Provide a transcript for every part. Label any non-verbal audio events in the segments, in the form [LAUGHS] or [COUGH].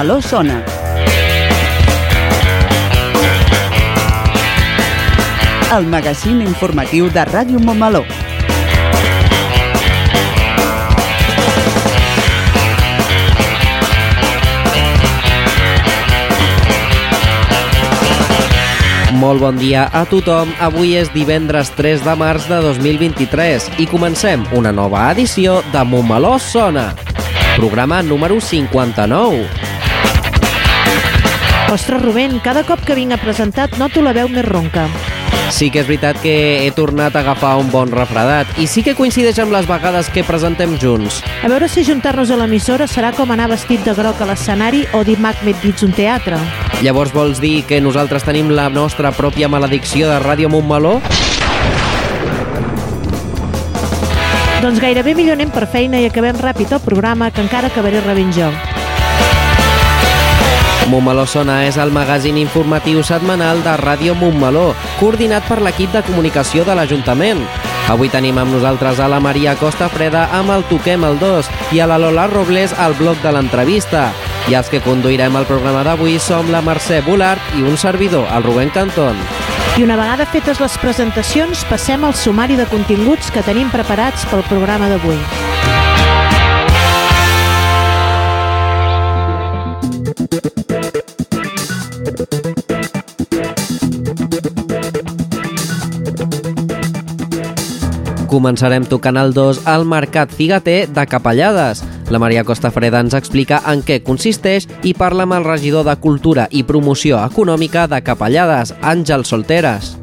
Montmeló sona. El magazín informatiu de Ràdio Montmeló. Molt bon dia a tothom. Avui és divendres 3 de març de 2023 i comencem una nova edició de Montmeló Sona. Programa número 59. Ostres, Rubén, cada cop que vinc a presentat noto la veu més ronca. Sí que és veritat que he tornat a agafar un bon refredat i sí que coincideix amb les vegades que presentem junts. A veure si juntar-nos a l'emissora serà com anar vestit de groc a l'escenari o dir Macbeth dins un teatre. Llavors vols dir que nosaltres tenim la nostra pròpia maledicció de Ràdio Montmeló? Doncs gairebé millor anem per feina i acabem ràpid el programa que encara acabaré rebent jo. Montmeló Sona és el magazín informatiu setmanal de Ràdio Montmeló, coordinat per l'equip de comunicació de l'Ajuntament. Avui tenim amb nosaltres a la Maria Costa Freda amb el Toquem el 2 i a la Lola Robles al bloc de l'entrevista. I els que conduirem el programa d'avui som la Mercè Bolart i un servidor, el Rubén Cantón. I una vegada fetes les presentacions, passem al sumari de continguts que tenim preparats pel programa d'avui. Començarem tocant el 2 al Mercat Figater de Capellades. La Maria Costa Freda ens explica en què consisteix i parla amb el regidor de Cultura i Promoció Econòmica de Capellades, Àngel Solteres.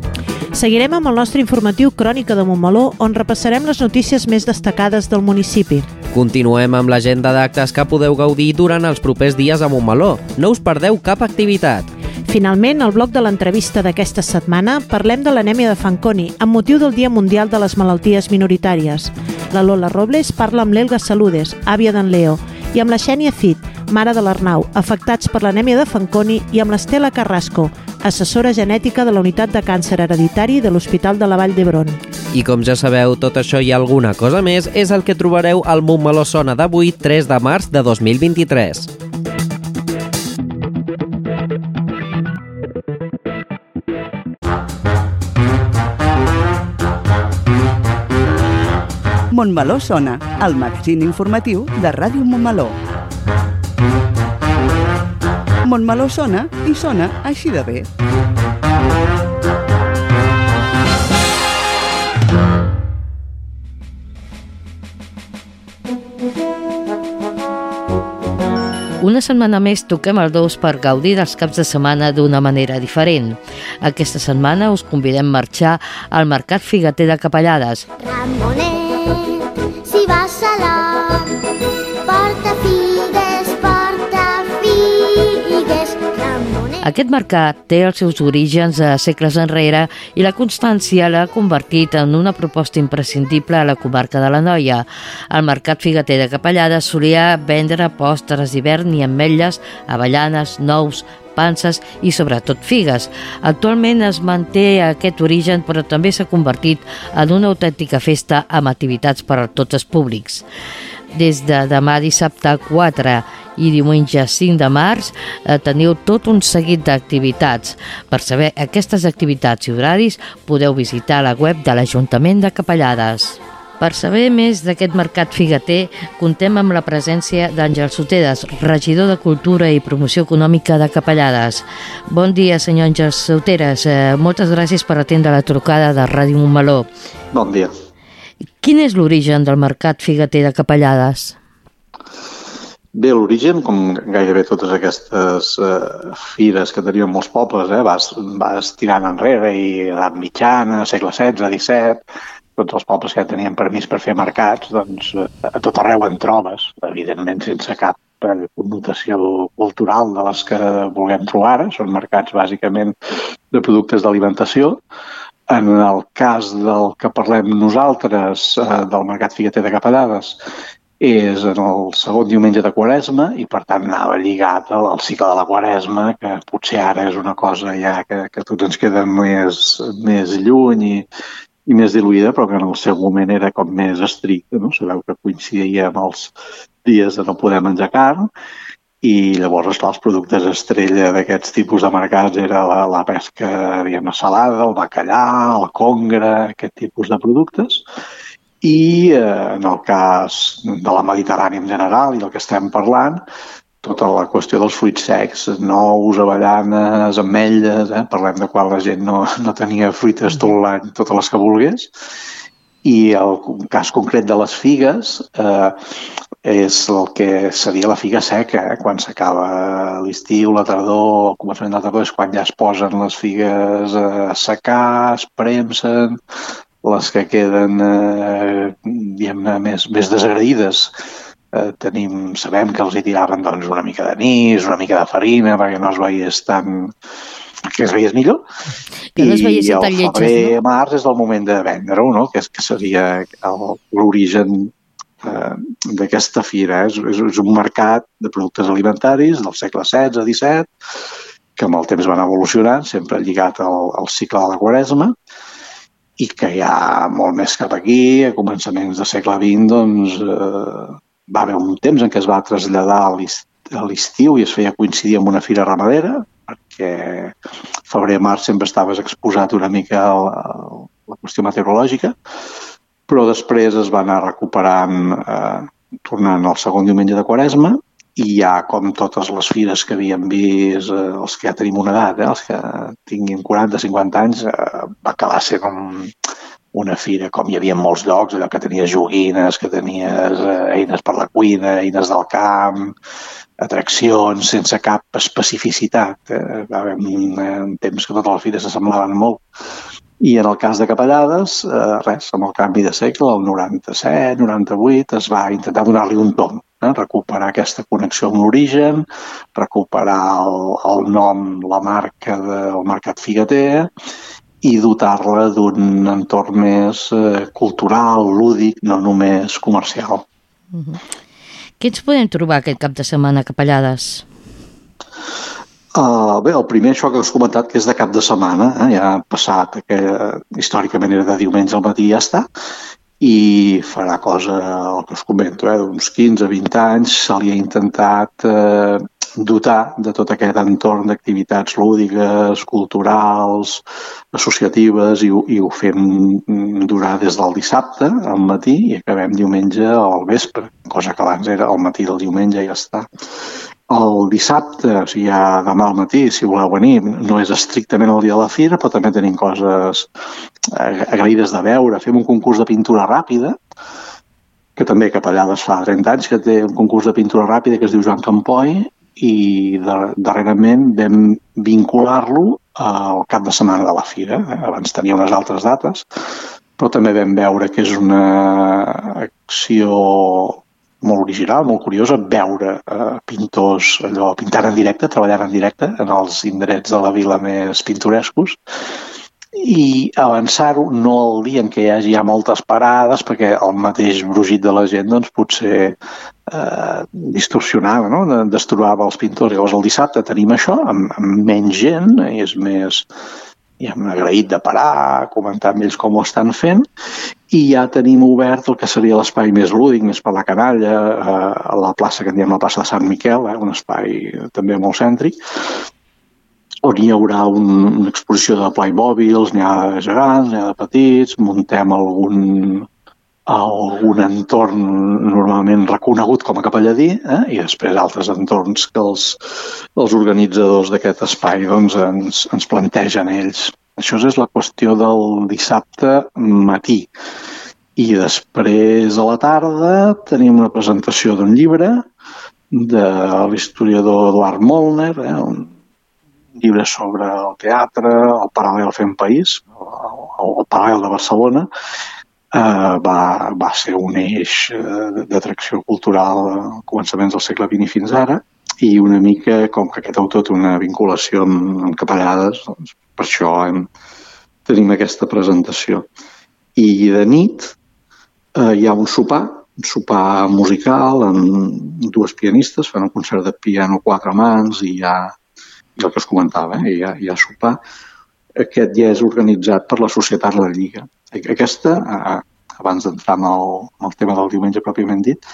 Seguirem amb el nostre informatiu Crònica de Montmeló, on repassarem les notícies més destacades del municipi. Continuem amb l'agenda d'actes que podeu gaudir durant els propers dies a Montmeló. No us perdeu cap activitat. Finalment, al bloc de l'entrevista d'aquesta setmana, parlem de l'anèmia de Fanconi, amb motiu del Dia Mundial de les Malalties Minoritàries. La Lola Robles parla amb l'Elga Saludes, àvia d'en Leo, i amb la Xènia Cid, mare de l'Arnau, afectats per l'anèmia de Fanconi, i amb l'Estela Carrasco, assessora genètica de la Unitat de Càncer Hereditari de l'Hospital de la Vall d'Hebron. I com ja sabeu, tot això i alguna cosa més és el que trobareu al Montmeló Sona d'avui, 3 de març de 2023. Montmeló sona, el magazín informatiu de Ràdio Montmeló. Montmeló sona i sona així de bé. Una setmana més toquem el dos per gaudir dels caps de setmana d'una manera diferent. Aquesta setmana us convidem a marxar al Mercat Figater de Capellades. Ramonet, Aquest mercat té els seus orígens a segles enrere i la constància l'ha convertit en una proposta imprescindible a la comarca de la Noia. El mercat figater de Capellades solia vendre postres d'hivern i ametlles, avellanes, nous, panses i sobretot figues. Actualment es manté aquest origen però també s'ha convertit en una autèntica festa amb activitats per a tots els públics. Des de demà dissabte 4 i diumenge 5 de març eh, teniu tot un seguit d'activitats. Per saber aquestes activitats i horaris podeu visitar la web de l'Ajuntament de Capellades. Per saber més d'aquest mercat figater, contem amb la presència d'Àngel Soteres, regidor de Cultura i Promoció Econòmica de Capellades. Bon dia, senyor Àngel Soteres. Eh, moltes gràcies per atendre la trucada de Ràdio Montmeló. Bon dia. Quin és l'origen del mercat figater de Capellades? Bé, l'origen, com gairebé totes aquestes eh, fires que tenien molts pobles, eh, vas, vas tirant enrere i edat mitjana, segle XVI, XVII, tots els pobles que ja tenien permís per fer mercats, doncs eh, a tot arreu en trobes, evidentment sense cap per connotació cultural de les que vulguem trobar ara, són mercats bàsicament de productes d'alimentació. En el cas del que parlem nosaltres, eh, del mercat figueter de Capellades, és en el segon diumenge de Quaresma i per tant anava lligat al, cicle de la Quaresma, que potser ara és una cosa ja que, que tots ens queda més, més lluny i, i més diluïda, però que en el seu moment era com més estricta, no? Sabeu que coincidia amb els dies de no poder menjar carn i llavors, esclar, els productes estrella d'aquests tipus de mercats era la, la pesca, diguem salada, el bacallà, el congre, aquest tipus de productes i eh, en el cas de la Mediterrània en general i del que estem parlant, tota la qüestió dels fruits secs, nous, avellanes, ametlles, eh? parlem de quan la gent no, no tenia fruites tot l'any, totes les que volgués, i el cas concret de les figues eh, és el que seria la figa seca, eh? quan s'acaba l'estiu, la tardor, el començament de la tardor és quan ja es posen les figues a secar, es premsen, les que queden eh, diguem-ne més, més desagradides eh, tenim, sabem que els hi tiraven doncs, una mica d'anís, una mica de farina perquè no es veiés tan que es veiés millor que no es i el tan lletges, febrer, no? març és el moment de vendre-ho no? que, és, que seria l'origen eh, d'aquesta fira és, és, és un mercat de productes alimentaris del segle XVI, XVII que amb el temps van evolucionant, sempre lligat al, al cicle de la Quaresma, i que ja molt més cap aquí, a començaments del segle XX, doncs, eh, va haver un temps en què es va traslladar a a l'estiu i es feia coincidir amb una fira ramadera, perquè febrer-març sempre estaves exposat una mica a la, a la qüestió meteorològica, però després es va anar recuperant, eh, tornant al segon diumenge de Quaresma, i ja com totes les fires que havíem vist, eh, els que ja tenim una edat, eh, els que tinguin 40-50 anys, eh, va acabar sent un, una fira com hi havia en molts llocs, allò que tenies joguines, que tenies eh, eines per la cuina, eines del camp, atraccions sense cap especificitat. Eh? Va haver un, eh, un temps que totes les fires s'assemblaven molt. I en el cas de Capellades, eh, res, amb el canvi de segle, el 97, 98, es va intentar donar-li un tom, eh? recuperar aquesta connexió amb l'origen, recuperar el, el nom, la marca del mercat figueter i dotar-la d'un entorn més eh, cultural, lúdic, no només comercial. Què ens podem trobar aquest cap de setmana Capellades? Uh, bé, el primer, això que has comentat, que és de cap de setmana, eh? ja ha passat, que històricament era de diumenge al matí i ja està, i farà cosa, el que us comento, eh? d'uns 15-20 anys, se li ha intentat eh, dotar de tot aquest entorn d'activitats lúdiques, culturals, associatives, i, i ho fem durar des del dissabte al matí i acabem diumenge al vespre, cosa que abans era al matí del diumenge i ja està. El dissabte, o sigui, ja demà al matí, si voleu venir, no és estrictament el dia de la fira, però també tenim coses agraïdes de veure. Fem un concurs de pintura ràpida, que també Capellades fa 30 anys que té un concurs de pintura ràpida que es diu Joan Campoi i darrerament vam vincular-lo al cap de setmana de la fira. Eh? Abans tenia unes altres dates, però també vam veure que és una acció molt original, molt curiosa, veure eh, pintors allò pintant en directe, treballant en directe en els indrets de la vila més pintorescos i avançar-ho no el dia en què hi hagi ja moltes parades perquè el mateix brugit de la gent doncs, potser eh, distorsionava, no? De- destrobava els pintors. Llavors el dissabte tenim això amb, amb menys gent i és més i hem agraït de parar, comentar amb ells com ho estan fent i ja tenim obert el que seria l'espai més lúdic, més per la canalla, eh, a la plaça que en diem la plaça de Sant Miquel, eh, un espai també molt cèntric, on hi haurà un, una exposició de Playmobils, n'hi ha de gegants, n'hi ha de petits, muntem algun, algun entorn normalment reconegut com a capelladí eh? i després altres entorns que els, els organitzadors d'aquest espai doncs, ens, ens plantegen ells. Això és la qüestió del dissabte matí. I després a la tarda tenim una presentació d'un llibre de l'historiador Eduard Molner, eh? un llibre sobre el teatre, el paral·lel fent país, el, el paral·lel de Barcelona, eh, va, va ser un eix eh, d'atracció cultural a començaments del segle XX fins ara, i una mica, com que aquest autor té una vinculació amb, amb capellades, doncs per això hem, tenim aquesta presentació. I de nit eh, hi ha un sopar, un sopar musical amb dues pianistes, fan un concert de piano quatre mans i hi ha, i el que es comentava, eh, hi ha sopar. Aquest ja és organitzat per la Societat La Lliga. Aquesta, eh, abans d'entrar en, en el tema del diumenge pròpiament dit,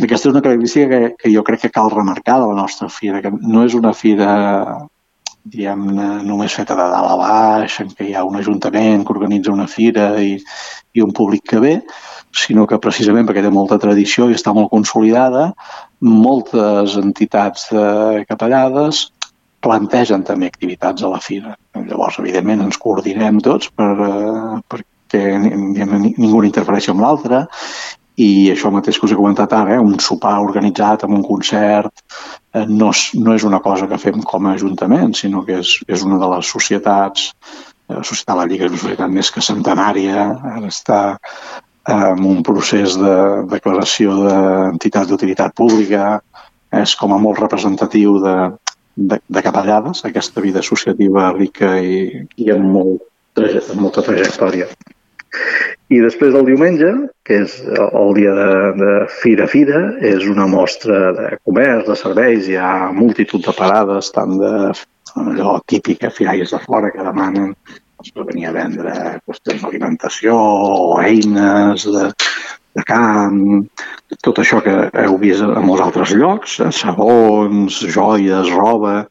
aquesta és una característica que, que jo crec que cal remarcar de la nostra fira, que no és una fira diguem-ne, només feta de dalt a baix, en què hi ha un ajuntament que organitza una fira i, i un públic que ve, sinó que precisament perquè té molta tradició i està molt consolidada, moltes entitats de capellades plantegen també activitats a la fira. Llavors, evidentment, ens coordinem tots per, eh, perquè ningú interfereixi amb l'altre i això mateix que us he comentat ara, eh, un sopar organitzat amb un concert, eh, no, és, no és una cosa que fem com a Ajuntament, sinó que és, és una de les societats, eh, la Societat de la Lliga és una societat més que centenària, ara està eh, en un procés de declaració d'entitat d'utilitat pública, és com a molt representatiu de, de, de capellades, aquesta vida associativa rica i, i amb, molt, amb molta trajectòria. I després del diumenge, que és el dia de, de Fira Fira, és una mostra de comerç, de serveis, hi ha multitud de parades, tant de allò típica, firaires de fora que demanen per venir a vendre qüestions d'alimentació o eines de, de camp, tot això que heu vist a molts altres llocs, eh, sabons, joies, roba,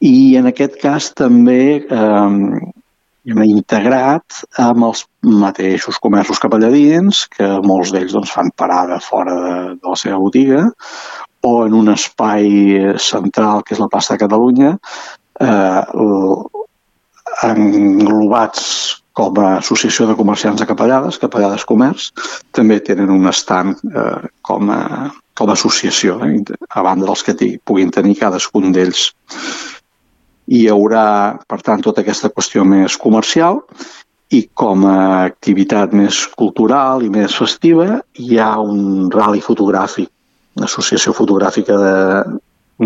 i en aquest cas també eh, hem integrat amb els mateixos comerços capelladins, que molts d'ells doncs, fan parada fora de, de la seva botiga, o en un espai central, que és la plaça de Catalunya, eh, englobats com a associació de comerciants de capellades, Capellades Comerç, també tenen un estand eh, com, a, com a associació, eh, a banda dels que puguin tenir cadascun d'ells. Hi haurà, per tant, tota aquesta qüestió més comercial i com a activitat més cultural i més festiva hi ha un rally fotogràfic, una associació fotogràfica de,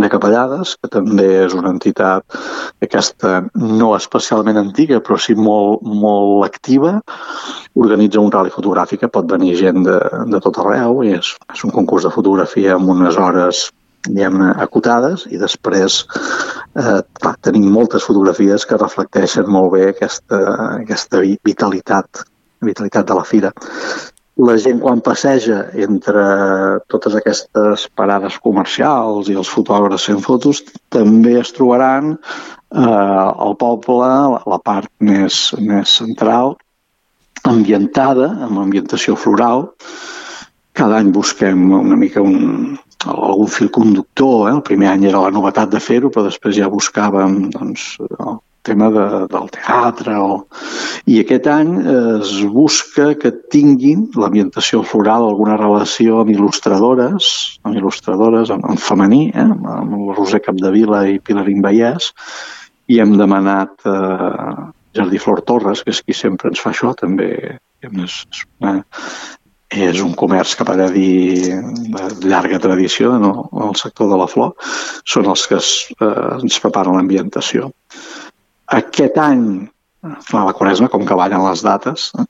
de Capellades, que també és una entitat aquesta no especialment antiga, però sí molt, molt activa, organitza un rally fotogràfic, pot venir gent de, de tot arreu, i és, és un concurs de fotografia amb unes hores diguem-ne, acotades i després eh, clar, tenim moltes fotografies que reflecteixen molt bé aquesta, aquesta vitalitat, vitalitat de la fira. La gent quan passeja entre totes aquestes parades comercials i els fotògrafs fent fotos també es trobaran eh, al poble, la part més, més central, ambientada, amb ambientació floral. Cada any busquem una mica un, algun fil conductor. Eh? El primer any era la novetat de fer-ho, però després ja buscàvem doncs, el tema de, del teatre. O... I aquest any es busca que tinguin l'ambientació floral alguna relació amb il·lustradores, amb il·lustradores, amb, amb femení, eh? amb Roser Capdevila i Pilarín Vallès, i hem demanat eh, Jardí Flor Torres, que és qui sempre ens fa això, també és una és un comerç que per dir de llarga tradició en el, en el sector de la flor, són els que es, eh, ens preparen l'ambientació. Aquest any, a la Quaresma, com que ballen les dates, eh,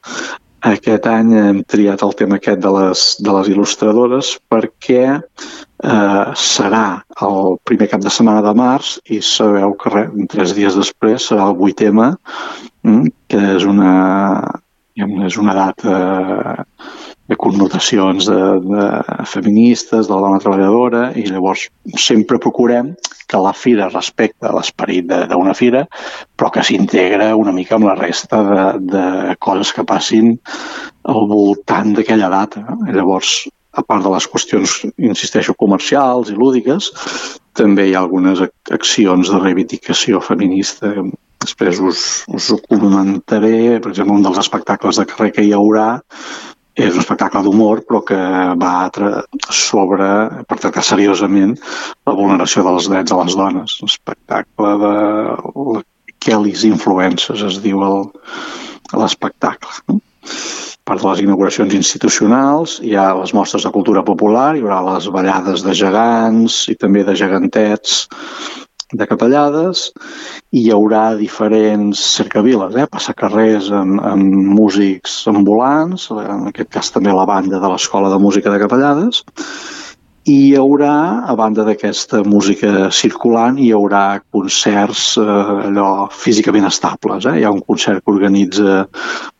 aquest any hem triat el tema aquest de les, de les il·lustradores perquè eh, serà el primer cap de setmana de març i sabeu que re, tres dies després serà el 8 mm, que és una, és una data de connotacions de, de feministes, de la dona treballadora, i llavors sempre procurem que la fira respecta l'esperit d'una fira, però que s'integra una mica amb la resta de, de coses que passin al voltant d'aquella data. Llavors, a part de les qüestions, insisteixo, comercials i lúdiques, també hi ha algunes accions de reivindicació feminista després us, us ho comentaré, per exemple, un dels espectacles de carrer que hi haurà és un espectacle d'humor però que va sobre, per tractar seriosament la vulneració dels drets de les dones. Un espectacle de Kelly's Influences es diu l'espectacle. No? part de les inauguracions institucionals, hi ha les mostres de cultura popular, hi haurà les ballades de gegants i també de gegantets de capellades, i hi haurà diferents cercaviles, eh? passacarrers amb, amb músics ambulants, en aquest cas també la banda de l'Escola de Música de Capellades, i hi haurà, a banda d'aquesta música circulant, hi haurà concerts eh, allò físicament estables. Eh? Hi ha un concert que organitza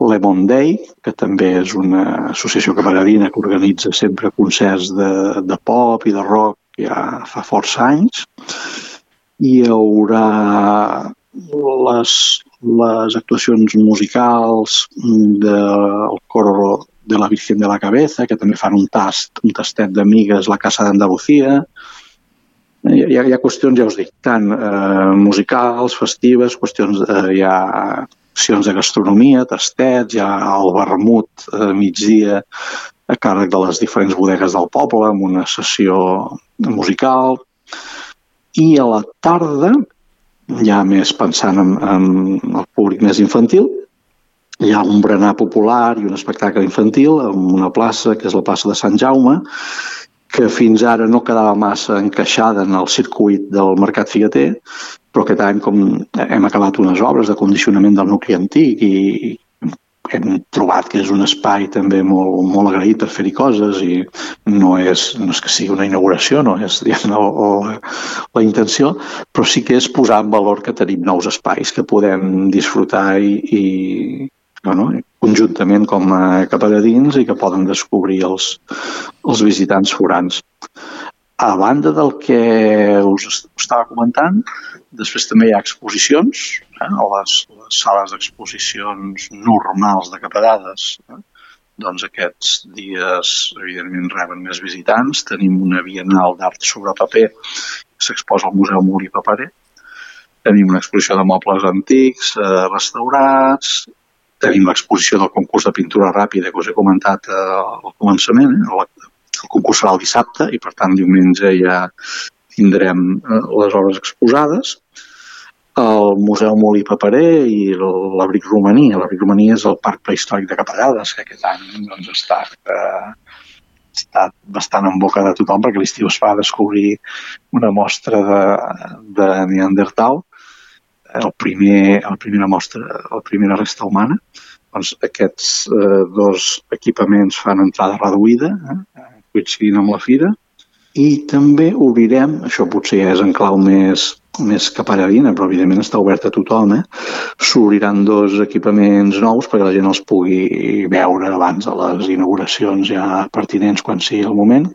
Lemon Day, que també és una associació caparadina que organitza sempre concerts de, de pop i de rock ja fa força anys. Hi haurà les, les actuacions musicals del coro de la Virgen de la Cabeza, que també fan un tast, un tastet d'amigues, la Casa d'Andalucía. Hi, hi, ha, qüestions, ja us dic, tant eh, musicals, festives, qüestions, eh, hi ha accions de gastronomia, tastets, hi ha el vermut eh, migdia a càrrec de les diferents bodegues del poble, amb una sessió musical. I a la tarda, ja més pensant en, en el públic més infantil, hi ha un berenar popular i un espectacle infantil en una plaça, que és la plaça de Sant Jaume, que fins ara no quedava massa encaixada en el circuit del mercat figueter, però aquest any com hem acabat unes obres de condicionament del nucli antic i hem trobat que és un espai també molt, molt agraït per fer-hi coses i no és, no és que sigui una inauguració, no és diguem, o, o, la intenció, però sí que és posar en valor que tenim nous espais que podem disfrutar i, i bueno, conjuntament com a capelladins i que poden descobrir els, els visitants forans. A banda del que us estava comentant, després també hi ha exposicions, eh, a les, les sales d'exposicions normals de capellades. Eh? Doncs aquests dies, evidentment, reben més visitants. Tenim una bienal d'art sobre paper que s'exposa al Museu Muri Paperé. Tenim una exposició de mobles antics, eh, restaurats, tenim l'exposició del concurs de pintura ràpida que us he comentat eh, al començament. Eh? El concurs serà el dissabte i, per tant, diumenge ja tindrem eh, les obres exposades. El Museu Molí Paperé i l'Abric Romaní. L'Abric Romaní és el Parc Prehistòric de Capellades, que aquest any doncs, està, eh, està bastant en boca de tothom perquè l'estiu es fa descobrir una mostra de, de Neandertal el primer, la primera mostra, la primera resta humana, doncs aquests eh, dos equipaments fan entrada reduïda, eh, coincidint amb la fira, i també obrirem, això potser ja és en clau més, més capelladina, però evidentment està obert a tothom, eh? s'obriran dos equipaments nous perquè la gent els pugui veure abans de les inauguracions ja pertinents quan sigui el moment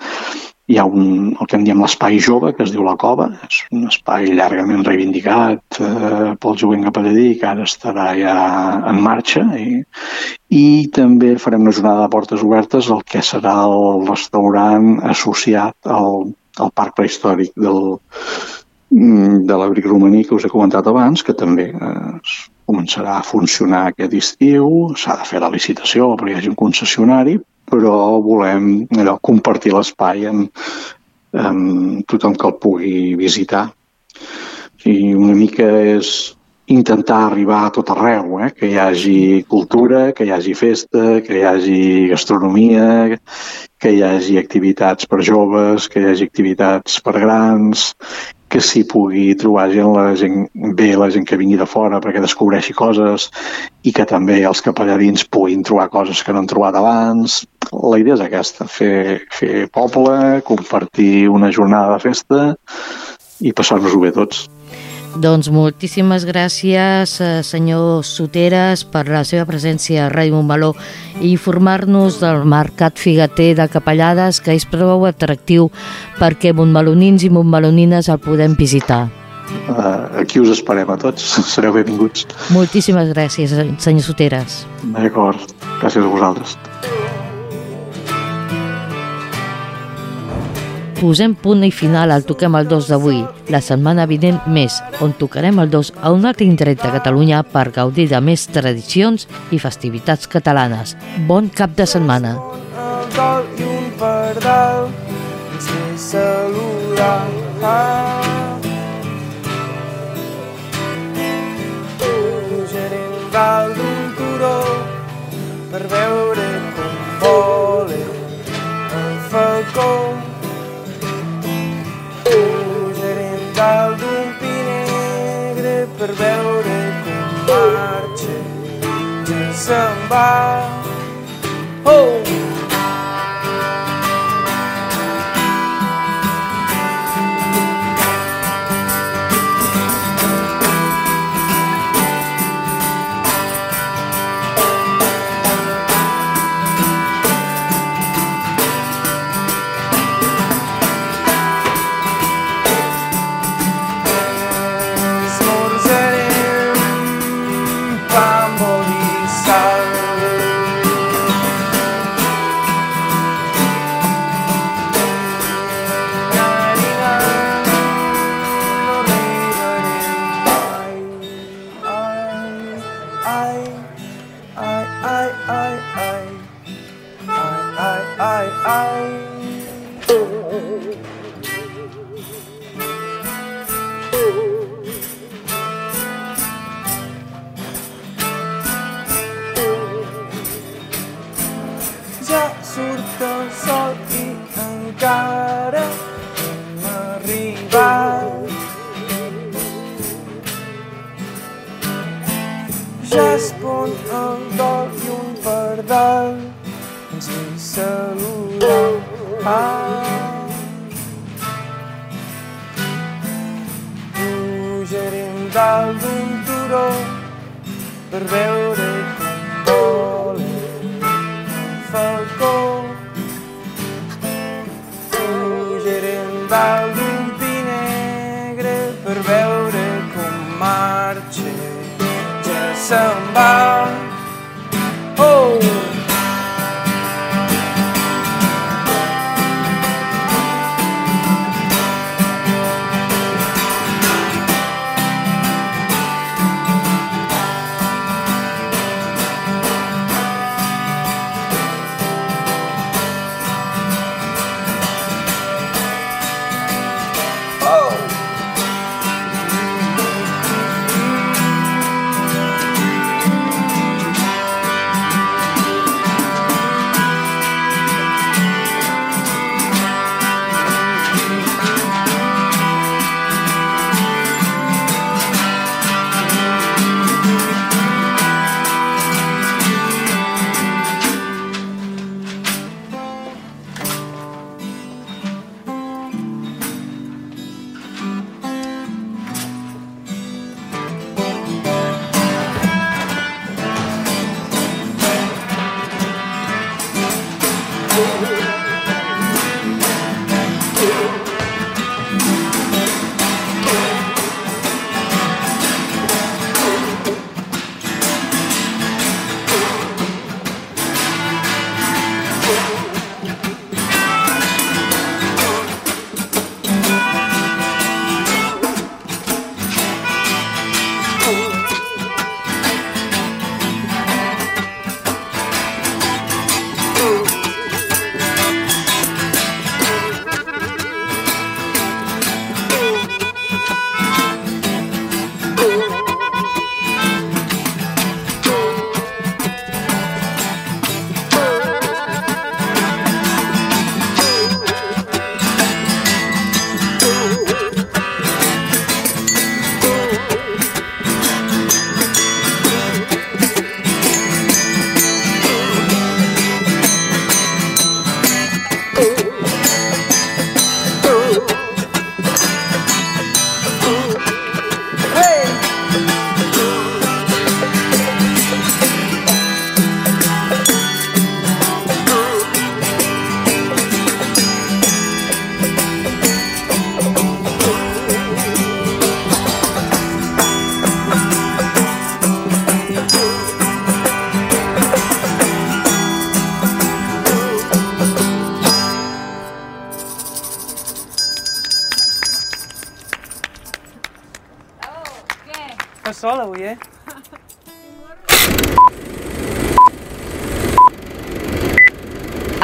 hi ha un, el que en diem l'espai jove, que es diu La Cova, és un espai llargament reivindicat eh, pel jovent capelladí, que ara estarà ja en marxa, i, i també farem una jornada de portes obertes al que serà el restaurant associat al, al parc prehistòric del, de l'abric romaní que us he comentat abans, que també eh, començarà a funcionar aquest estiu, s'ha de fer la licitació perquè hi hagi un concessionari, però volem allò, compartir l'espai amb, amb tothom que el pugui visitar. I una mica és intentar arribar a tot arreu, eh? que hi hagi cultura, que hi hagi festa, que hi hagi gastronomia, que hi hagi activitats per joves, que hi hagi activitats per grans, que s'hi pugui trobar gent, la gent bé, la gent que vingui de fora perquè descobreixi coses i que també els capelladins puguin trobar coses que no han trobat abans. La idea és aquesta, fer, fer poble, compartir una jornada de festa i passar-nos-ho bé tots. Doncs moltíssimes gràcies, eh, senyor Soteres, per la seva presència a Ràdio Montmeló i informar-nos del mercat figater de Capellades, que és prou atractiu perquè montmelonins i montmelonines el podem visitar. Uh, aquí us esperem a tots, [LAUGHS] sereu benvinguts. Moltíssimes gràcies, senyor Soteres. D'acord, gràcies a vosaltres. Posem punt i final al Toquem el 2 d'avui. La setmana vinent més, on tocarem el 2 a un altre indret de Catalunya per gaudir de més tradicions i festivitats catalanes. Bon cap de setmana. I un pardal ens ve saludar. Pujarem dalt d'un turó per veure 整吧。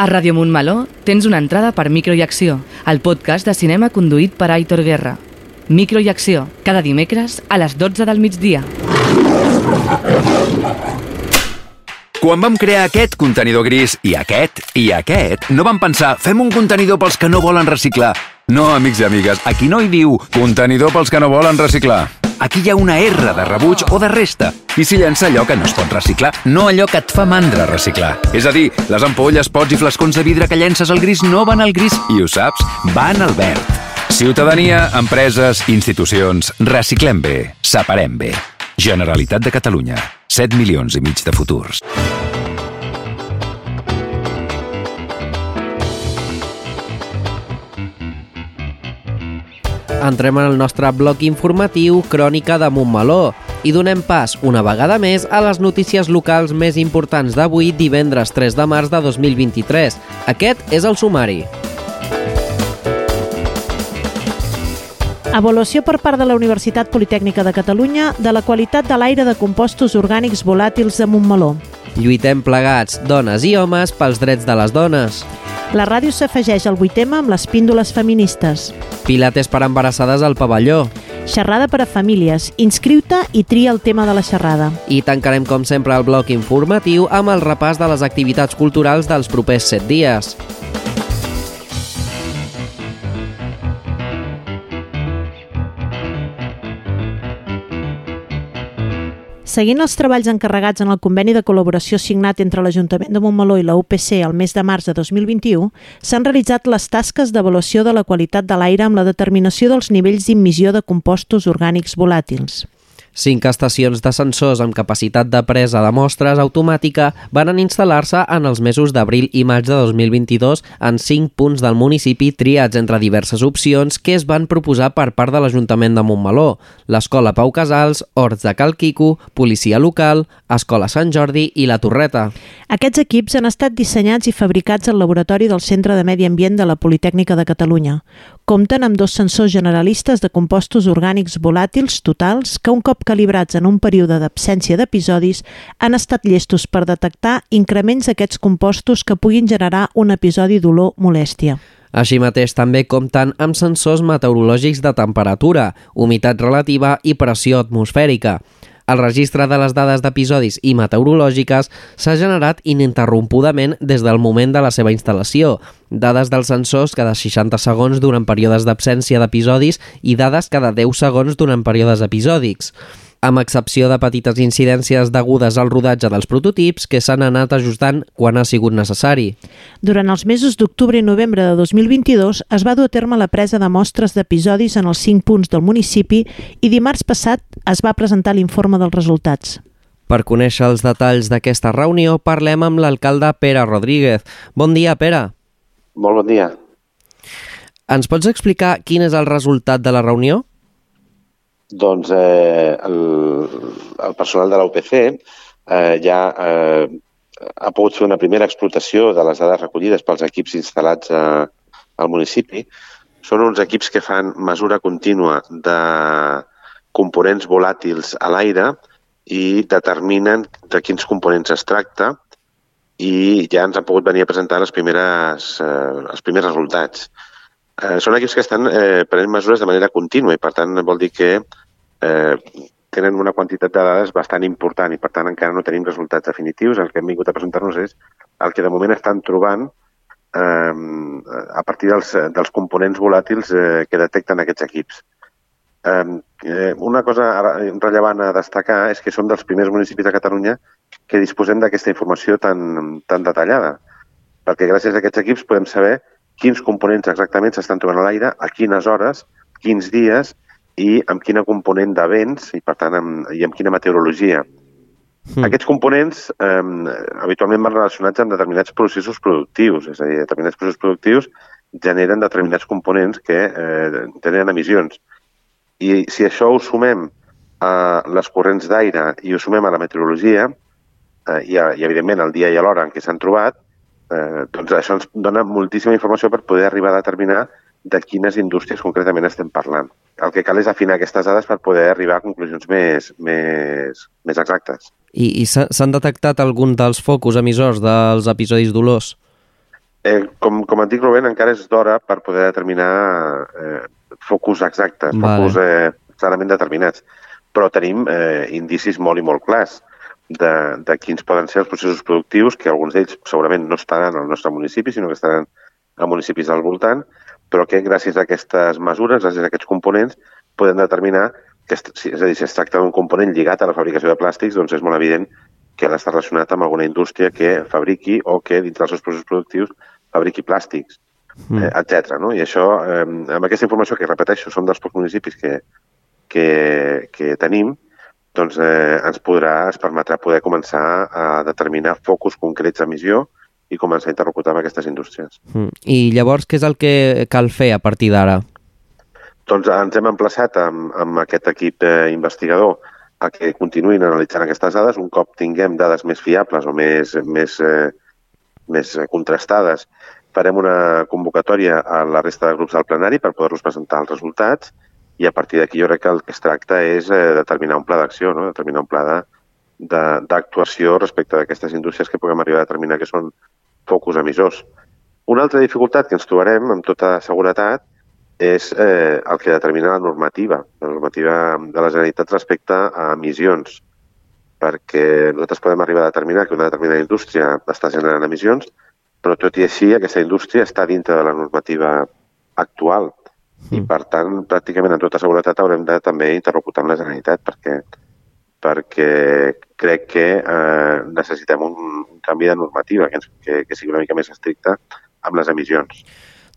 Ràdio Montmeló tens una entrada per Micro i Acció, el podcast de cinema conduït per Aitor Guerra. Micro i Acció, cada dimecres a les 12 del migdia. Quan vam crear aquest contenidor gris i aquest i aquest, no vam pensar fem un contenidor pels que no volen reciclar. No, amics i amigues, aquí no hi diu contenidor pels que no volen reciclar. Aquí hi ha una R de rebuig o de resta. I s'hi llença allò que no es pot reciclar, no allò que et fa mandra reciclar. És a dir, les ampolles, pots i flascons de vidre que llences al gris no van al gris i ho saps, van al verd. Ciutadania, empreses, institucions, reciclem bé, separem bé. Generalitat de Catalunya. 7 milions i mig de futurs. Entrem en el nostre bloc informatiu Crònica de Montmeló i donem pas, una vegada més, a les notícies locals més importants d'avui, divendres 3 de març de 2023. Aquest és el sumari. Avaluació per part de la Universitat Politècnica de Catalunya de la qualitat de l'aire de compostos orgànics volàtils de Montmeló. Lluitem plegats, dones i homes, pels drets de les dones. La ràdio s'afegeix al vuitema amb les píndoles feministes. Pilates per embarassades al pavelló. Xerrada per a famílies. Inscriu-te i tria el tema de la xerrada. I tancarem, com sempre, el bloc informatiu amb el repàs de les activitats culturals dels propers set dies. Seguint els treballs encarregats en el conveni de col·laboració signat entre l'Ajuntament de Montmeló i la UPC el mes de març de 2021, s'han realitzat les tasques d'avaluació de la qualitat de l'aire amb la determinació dels nivells d'immissió de compostos orgànics volàtils. Cinc estacions de sensors amb capacitat de presa de mostres automàtica van instal·lar-se en els mesos d'abril i maig de 2022 en cinc punts del municipi triats entre diverses opcions que es van proposar per part de l'Ajuntament de Montmeló, l'Escola Pau Casals, Horts de Cal Quico, Policia Local, Escola Sant Jordi i La Torreta. Aquests equips han estat dissenyats i fabricats al laboratori del Centre de Medi Ambient de la Politècnica de Catalunya. Compten amb dos sensors generalistes de compostos orgànics volàtils totals que un cop calibrats en un període d'absència d'episodis han estat llestos per detectar increments d'aquests compostos que puguin generar un episodi d'olor-molèstia. Així mateix també compten amb sensors meteorològics de temperatura, humitat relativa i pressió atmosfèrica. El registre de les dades d'episodis i meteorològiques s'ha generat ininterrompudament des del moment de la seva instal·lació, dades dels sensors cada 60 segons durant períodes d'absència d'episodis i dades cada 10 segons durant períodes episòdics amb excepció de petites incidències degudes al rodatge dels prototips que s'han anat ajustant quan ha sigut necessari. Durant els mesos d'octubre i novembre de 2022 es va dur a terme la presa de mostres d'episodis en els 5 punts del municipi i dimarts passat es va presentar l'informe dels resultats. Per conèixer els detalls d'aquesta reunió parlem amb l'alcalde Pere Rodríguez. Bon dia, Pere. Molt bon dia. Ens pots explicar quin és el resultat de la reunió? Doncs eh, el, el personal de la UPC eh, ja eh, ha pogut fer una primera explotació de les dades recollides pels equips instal·lats a, al municipi. Són uns equips que fan mesura contínua de components volàtils a l'aire i determinen de quins components es tracta i ja ens han pogut venir a presentar les primeres, eh, els primers resultats. Eh, són equips que estan eh, prenent mesures de manera contínua i, per tant, vol dir que eh, tenen una quantitat de dades bastant important i, per tant, encara no tenim resultats definitius. El que hem vingut a presentar-nos és el que de moment estan trobant eh, a partir dels, dels components volàtils eh, que detecten aquests equips. Eh, una cosa rellevant a destacar és que som dels primers municipis de Catalunya que disposem d'aquesta informació tan, tan detallada, perquè gràcies a aquests equips podem saber quins components exactament s'estan trobant a l'aire, a quines hores, quins dies i amb quina component de vents i, per tant, amb, i amb quina meteorologia. Mm. Aquests components eh, habitualment van relacionats amb determinats processos productius, és a dir, determinats processos productius generen determinats components que eh, tenen emissions. I si això ho sumem a les corrents d'aire i ho sumem a la meteorologia, eh, i, a, i evidentment el dia i l'hora en què s'han trobat, eh, doncs això ens dona moltíssima informació per poder arribar a determinar de quines indústries concretament estem parlant. El que cal és afinar aquestes dades per poder arribar a conclusions més, més, més exactes. I, i s'han detectat algun dels focus emissors dels episodis dolors? Eh, com, com et dic, Rubén, encara és d'hora per poder determinar eh, focus exactes, vale. focus eh, clarament determinats. Però tenim eh, indicis molt i molt clars. De, de quins poden ser els processos productius, que alguns d'ells segurament no estaran al nostre municipi, sinó que estaran a municipis del voltant, però que gràcies a aquestes mesures, gràcies a aquests components, podem determinar que, és a dir, si es tracta d'un component lligat a la fabricació de plàstics, doncs és molt evident que ha d'estar relacionat amb alguna indústria que fabriqui o que dintre dels seus processos productius fabriqui plàstics, mm. eh, etc. No? I això, eh, amb aquesta informació que repeteixo, som dels pocs municipis que, que, que tenim, doncs eh, ens podrà, es permetrà poder començar a determinar focus concrets d'emissió i començar a interlocutar amb aquestes indústries. Mm. I llavors, què és el que cal fer a partir d'ara? Doncs ens hem emplaçat amb, amb aquest equip eh, investigador a que continuïn analitzant aquestes dades. Un cop tinguem dades més fiables o més, més, eh, més contrastades, farem una convocatòria a la resta de grups del plenari per poder-los presentar els resultats i a partir d'aquí jo crec que el que es tracta és eh, determinar un pla d'acció, no? determinar un pla d'actuació respecte d'aquestes indústries que puguem arribar a determinar que són focus emissors. Una altra dificultat que ens trobarem, amb tota seguretat, és eh, el que determina la normativa, la normativa de la Generalitat respecte a emissions, perquè nosaltres podem arribar a determinar que una determinada indústria està generant emissions, però tot i així aquesta indústria està dintre de la normativa actual i per tant pràcticament amb tota seguretat haurem de també interlocutar amb la Generalitat perquè perquè crec que eh, necessitem un, un canvi de normativa que, ens, que, que sigui una mica més estricta amb les emissions.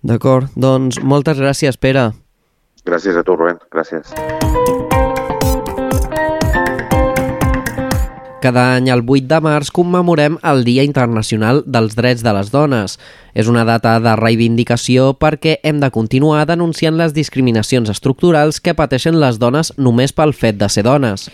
D'acord, doncs moltes gràcies, Pere. Gràcies a tu, Rubén. Gràcies. Cada any, el 8 de març, commemorem el Dia Internacional dels Drets de les Dones. És una data de reivindicació perquè hem de continuar denunciant les discriminacions estructurals que pateixen les dones només pel fet de ser dones.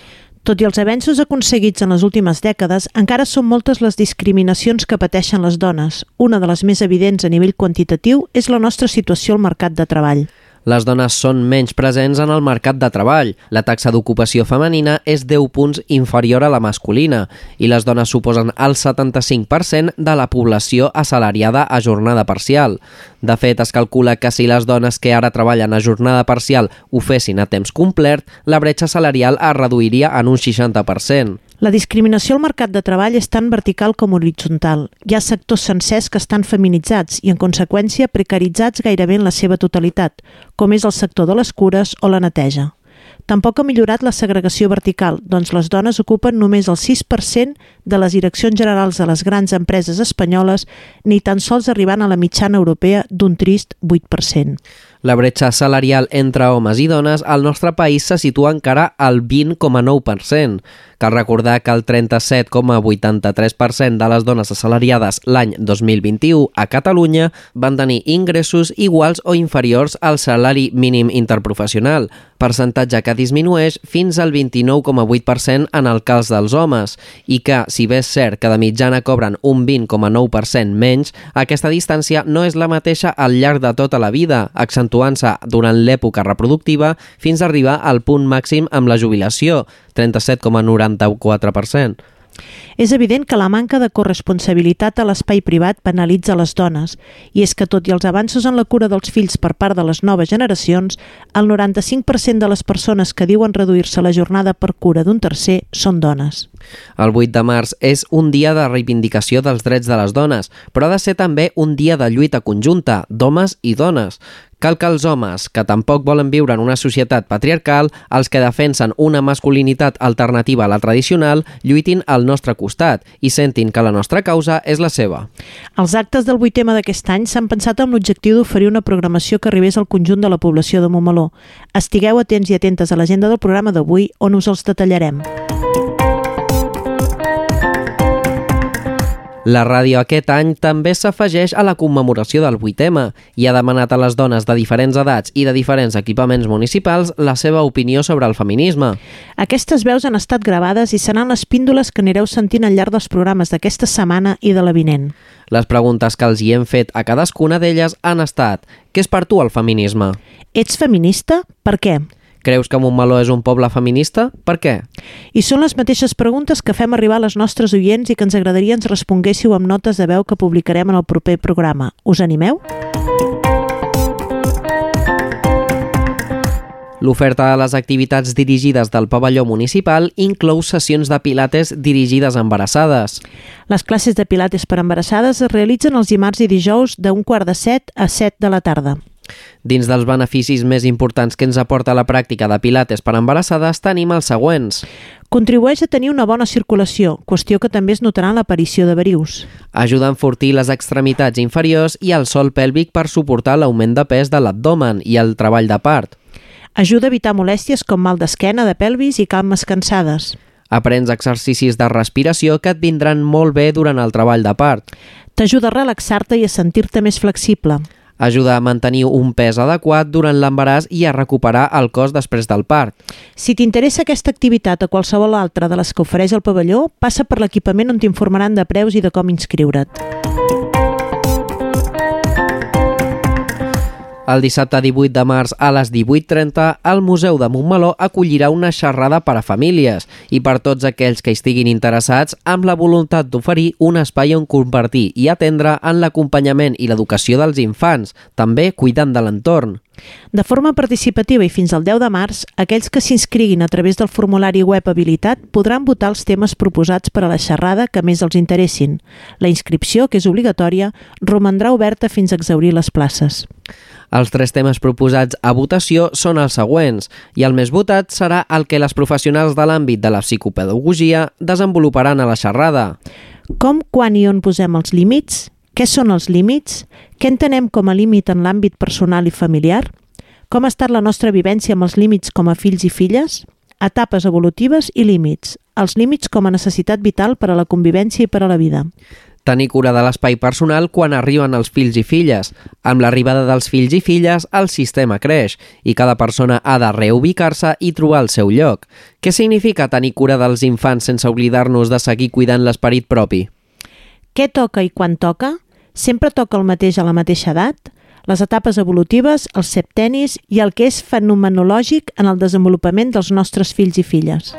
Tot i els avenços aconseguits en les últimes dècades, encara són moltes les discriminacions que pateixen les dones. Una de les més evidents a nivell quantitatiu és la nostra situació al mercat de treball. Les dones són menys presents en el mercat de treball. La taxa d'ocupació femenina és 10 punts inferior a la masculina i les dones suposen el 75% de la població assalariada a jornada parcial. De fet, es calcula que si les dones que ara treballen a jornada parcial ho fessin a temps complet, la bretxa salarial es reduiria en un 60%. La discriminació al mercat de treball és tan vertical com horitzontal. Hi ha sectors sencers que estan feminitzats i, en conseqüència, precaritzats gairebé en la seva totalitat, com és el sector de les cures o la neteja. Tampoc ha millorat la segregació vertical, doncs les dones ocupen només el 6% de les direccions generals de les grans empreses espanyoles, ni tan sols arribant a la mitjana europea d'un trist 8%. La bretxa salarial entre homes i dones al nostre país se situa encara al 20,9%. Cal recordar que el 37,83% de les dones assalariades l'any 2021 a Catalunya van tenir ingressos iguals o inferiors al salari mínim interprofessional, percentatge que disminueix fins al 29,8% en el cas dels homes i que, si bé és cert que de mitjana cobren un 20,9% menys, aquesta distància no és la mateixa al llarg de tota la vida, accentuant-se durant l'època reproductiva fins a arribar al punt màxim amb la jubilació, 37,94%. És evident que la manca de corresponsabilitat a l'espai privat penalitza les dones, i és que tot i els avanços en la cura dels fills per part de les noves generacions, el 95% de les persones que diuen reduir-se la jornada per cura d'un tercer són dones. El 8 de març és un dia de reivindicació dels drets de les dones, però ha de ser també un dia de lluita conjunta d'homes i dones. Cal que els homes, que tampoc volen viure en una societat patriarcal, els que defensen una masculinitat alternativa a la tradicional, lluitin al nostre costat i sentin que la nostra causa és la seva. Els actes del 8 tema d'aquest any s'han pensat amb l'objectiu d'oferir una programació que arribés al conjunt de la població de Montmeló. Estigueu atents i atentes a l'agenda del programa d'avui on us els detallarem. La ràdio aquest any també s'afegeix a la commemoració del 8M i ha demanat a les dones de diferents edats i de diferents equipaments municipals la seva opinió sobre el feminisme. Aquestes veus han estat gravades i seran les píndoles que anireu sentint al llarg dels programes d'aquesta setmana i de la vinent. Les preguntes que els hi hem fet a cadascuna d'elles han estat Què és per tu el feminisme? Ets feminista? Per què? Creus que Montmeló és un poble feminista? Per què? I són les mateixes preguntes que fem arribar a les nostres oients i que ens agradaria ens responguéssiu amb notes de veu que publicarem en el proper programa. Us animeu? L'oferta de les activitats dirigides del pavelló municipal inclou sessions de pilates dirigides a embarassades. Les classes de pilates per embarassades es realitzen els dimarts i dijous d'un quart de set a set de la tarda. Dins dels beneficis més importants que ens aporta la pràctica de pilates per embarassades tenim els següents. Contribueix a tenir una bona circulació, qüestió que també es notarà en l'aparició de verius. Ajuda a enfortir les extremitats inferiors i el sol pèlvic per suportar l'augment de pes de l'abdomen i el treball de part. Ajuda a evitar molèsties com mal d'esquena, de pelvis i calmes cansades. Aprens exercicis de respiració que et vindran molt bé durant el treball de part. T'ajuda a relaxar-te i a sentir-te més flexible. Ajuda a mantenir un pes adequat durant l'embaràs i a recuperar el cos després del part. Si t'interessa aquesta activitat o qualsevol altra de les que ofereix el pavelló, passa per l'equipament on t'informaran de preus i de com inscriure't. El dissabte 18 de març a les 18.30, el Museu de Montmeló acollirà una xerrada per a famílies i per tots aquells que estiguin interessats amb la voluntat d'oferir un espai on compartir i atendre en l'acompanyament i l'educació dels infants, també cuidant de l'entorn. De forma participativa i fins al 10 de març, aquells que s'inscriguin a través del formulari web habilitat podran votar els temes proposats per a la xerrada que més els interessin. La inscripció, que és obligatòria, romandrà oberta fins a exaurir les places. Els tres temes proposats a votació són els següents i el més votat serà el que les professionals de l'àmbit de la psicopedagogia desenvoluparan a la xerrada. Com, quan i on posem els límits? Què són els límits? Què entenem com a límit en l'àmbit personal i familiar? Com ha estat la nostra vivència amb els límits com a fills i filles? Etapes evolutives i límits. Els límits com a necessitat vital per a la convivència i per a la vida. Tenir cura de l'espai personal quan arriben els fills i filles. Amb l'arribada dels fills i filles, el sistema creix i cada persona ha de reubicar-se i trobar el seu lloc. Què significa tenir cura dels infants sense oblidar-nos de seguir cuidant l'esperit propi? Què toca i quan toca? Sempre toca el mateix a la mateixa edat? Les etapes evolutives, els septenis i el que és fenomenològic en el desenvolupament dels nostres fills i filles.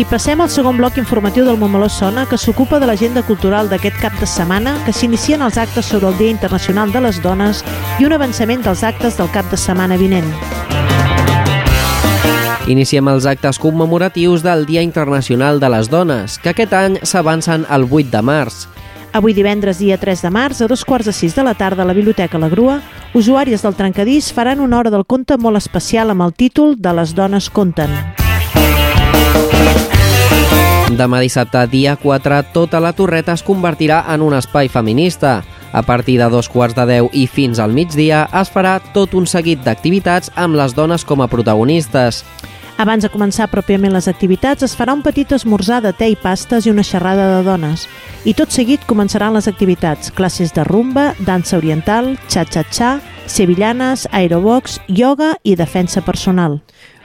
I passem al segon bloc informatiu del Montmeló Sona, que s'ocupa de l'agenda cultural d'aquest cap de setmana, que s'inicien els actes sobre el Dia Internacional de les Dones i un avançament dels actes del cap de setmana vinent. Iniciem els actes commemoratius del Dia Internacional de les Dones, que aquest any s'avancen al 8 de març. Avui divendres, dia 3 de març, a dos quarts de sis de la tarda a la Biblioteca La Grua, usuàries del Trencadís faran una hora del conte molt especial amb el títol de Les dones conten. Demà dissabte, dia 4, tota la torreta es convertirà en un espai feminista. A partir de dos quarts de deu i fins al migdia es farà tot un seguit d'activitats amb les dones com a protagonistes. Abans de començar pròpiament les activitats, es farà un petit esmorzar de te i pastes i una xerrada de dones. I tot seguit començaran les activitats, classes de rumba, dansa oriental, xa-xa-xa, sevillanes, aerobox, ioga i defensa personal.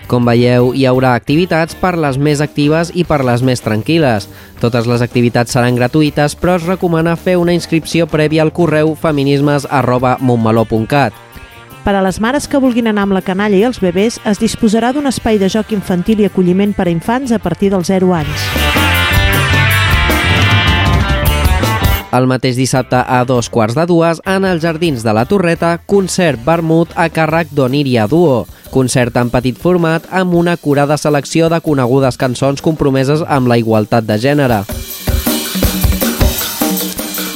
Com veieu, hi haurà activitats per les més actives i per les més tranquil·les. Totes les activitats seran gratuïtes, però es recomana fer una inscripció prèvia al correu feminismes arroba montmeló.cat. Per a les mares que vulguin anar amb la canalla i els bebès, es disposarà d'un espai de joc infantil i acolliment per a infants a partir dels 0 anys. El mateix dissabte a dos quarts de dues, en els Jardins de la Torreta, concert vermut a càrrec d'Oniria Duo. Concert en petit format amb una curada selecció de conegudes cançons compromeses amb la igualtat de gènere.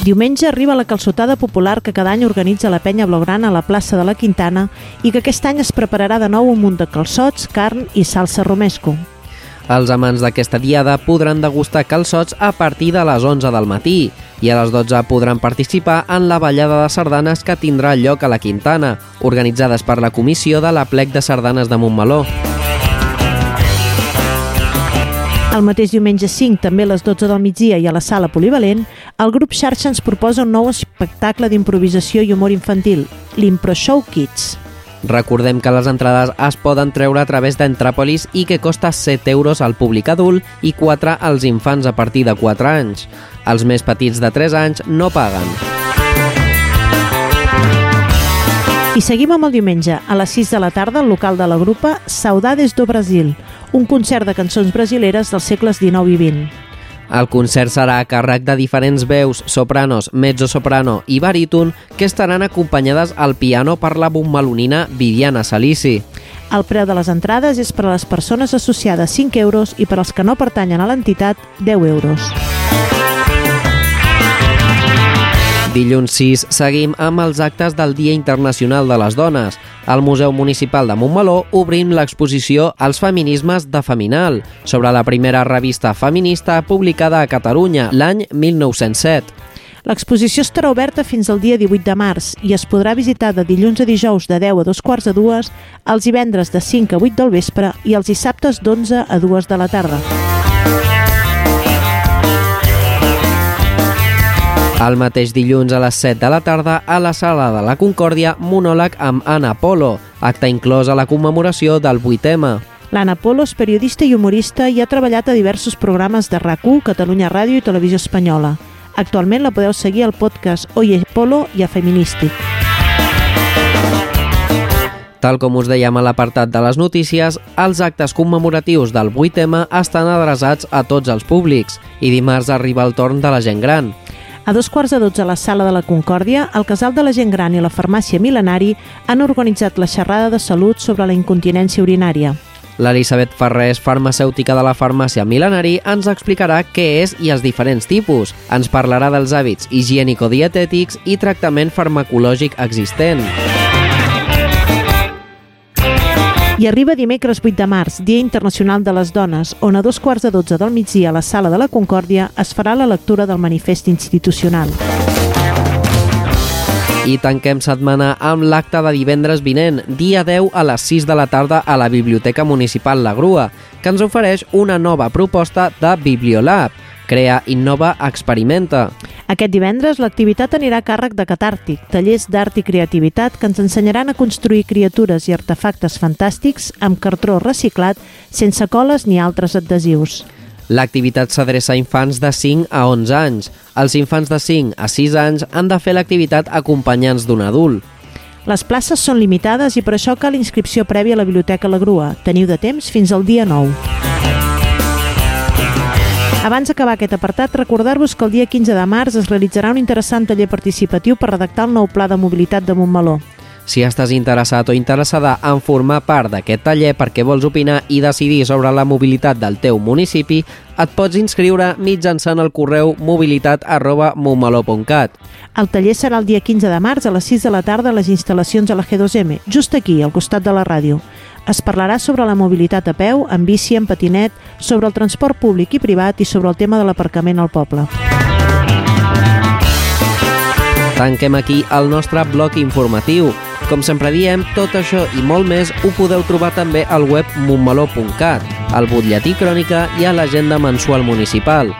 Diumenge arriba la calçotada popular que cada any organitza la penya blaugrana a la plaça de la Quintana i que aquest any es prepararà de nou un munt de calçots, carn i salsa romesco. Els amants d'aquesta diada podran degustar calçots a partir de les 11 del matí i a les 12 podran participar en la ballada de sardanes que tindrà lloc a la Quintana, organitzades per la Comissió de la Plec de Sardanes de Montmeló. El mateix diumenge 5, també a les 12 del migdia i a la sala polivalent, el grup Xarxa ens proposa un nou espectacle d'improvisació i humor infantil, l'Impro Show Kids. Recordem que les entrades es poden treure a través d'Entràpolis i que costa 7 euros al públic adult i 4 als infants a partir de 4 anys. Els més petits de 3 anys no paguen. I seguim amb el diumenge, a les 6 de la tarda, al local de la grupa Saudades do Brasil, un concert de cançons brasileres dels segles XIX i XX. El concert serà a càrrec de diferents veus, sopranos, mezzo-soprano i baríton, que estaran acompanyades al piano per la bombalonina Viviana Salici. El preu de les entrades és per a les persones associades 5 euros i per als que no pertanyen a l'entitat 10 euros. Dilluns 6 seguim amb els actes del Dia Internacional de les Dones. Al Museu Municipal de Montmeló obrim l'exposició Els feminismes de Feminal, sobre la primera revista feminista publicada a Catalunya l'any 1907. L'exposició estarà oberta fins al dia 18 de març i es podrà visitar de dilluns a dijous de 10 a 2 quarts de 2, els divendres de 5 a 8 del vespre i els dissabtes d'11 a 2 de la tarda. El mateix dilluns a les 7 de la tarda, a la Sala de la Concòrdia, monòleg amb Anna Polo, acte inclòs a la commemoració del 8M. L'Anna Polo és periodista i humorista i ha treballat a diversos programes de RAC1, Catalunya Ràdio i Televisió Espanyola. Actualment la podeu seguir al podcast Oye Polo i a Feminístic. Tal com us dèiem a l'apartat de les notícies, els actes commemoratius del 8M estan adreçats a tots els públics i dimarts arriba el torn de la gent gran. A dos quarts de dotze a la Sala de la Concòrdia, el Casal de la Gent Gran i la Farmàcia Milenari han organitzat la xerrada de salut sobre la incontinència urinària. L'Elisabet Ferrés, farmacèutica de la farmàcia Milenari, ens explicarà què és i els diferents tipus. Ens parlarà dels hàbits higiènico-dietètics i tractament farmacològic existent. I arriba dimecres 8 de març, Dia Internacional de les Dones, on a dos quarts de dotze del migdia a la Sala de la Concòrdia es farà la lectura del manifest institucional. I tanquem setmana amb l'acte de divendres vinent, dia 10 a les 6 de la tarda a la Biblioteca Municipal La Grua, que ens ofereix una nova proposta de Bibliolab. Crea, innova, experimenta. Aquest divendres l'activitat anirà a càrrec de Catàrtic, tallers d'art i creativitat que ens ensenyaran a construir criatures i artefactes fantàstics amb cartró reciclat, sense coles ni altres adhesius. L'activitat s'adreça a infants de 5 a 11 anys. Els infants de 5 a 6 anys han de fer l'activitat acompanyants d'un adult. Les places són limitades i per això cal inscripció prèvia a la Biblioteca La Grua. Teniu de temps fins al dia 9. Abans d'acabar aquest apartat, recordar-vos que el dia 15 de març es realitzarà un interessant taller participatiu per redactar el nou pla de mobilitat de Montmeló. Si estàs interessat o interessada en formar part d'aquest taller perquè vols opinar i decidir sobre la mobilitat del teu municipi, et pots inscriure mitjançant el correu mobilitat arroba. El taller serà el dia 15 de març a les 6 de la tarda a les instal·lacions de la G2M, just aquí, al costat de la ràdio. Es parlarà sobre la mobilitat a peu, en bici, en patinet, sobre el transport públic i privat i sobre el tema de l'aparcament al poble. Tanquem aquí el nostre bloc informatiu. Com sempre diem, tot això i molt més ho podeu trobar també al web montmeló.cat, al butlletí crònica i a l'agenda mensual municipal.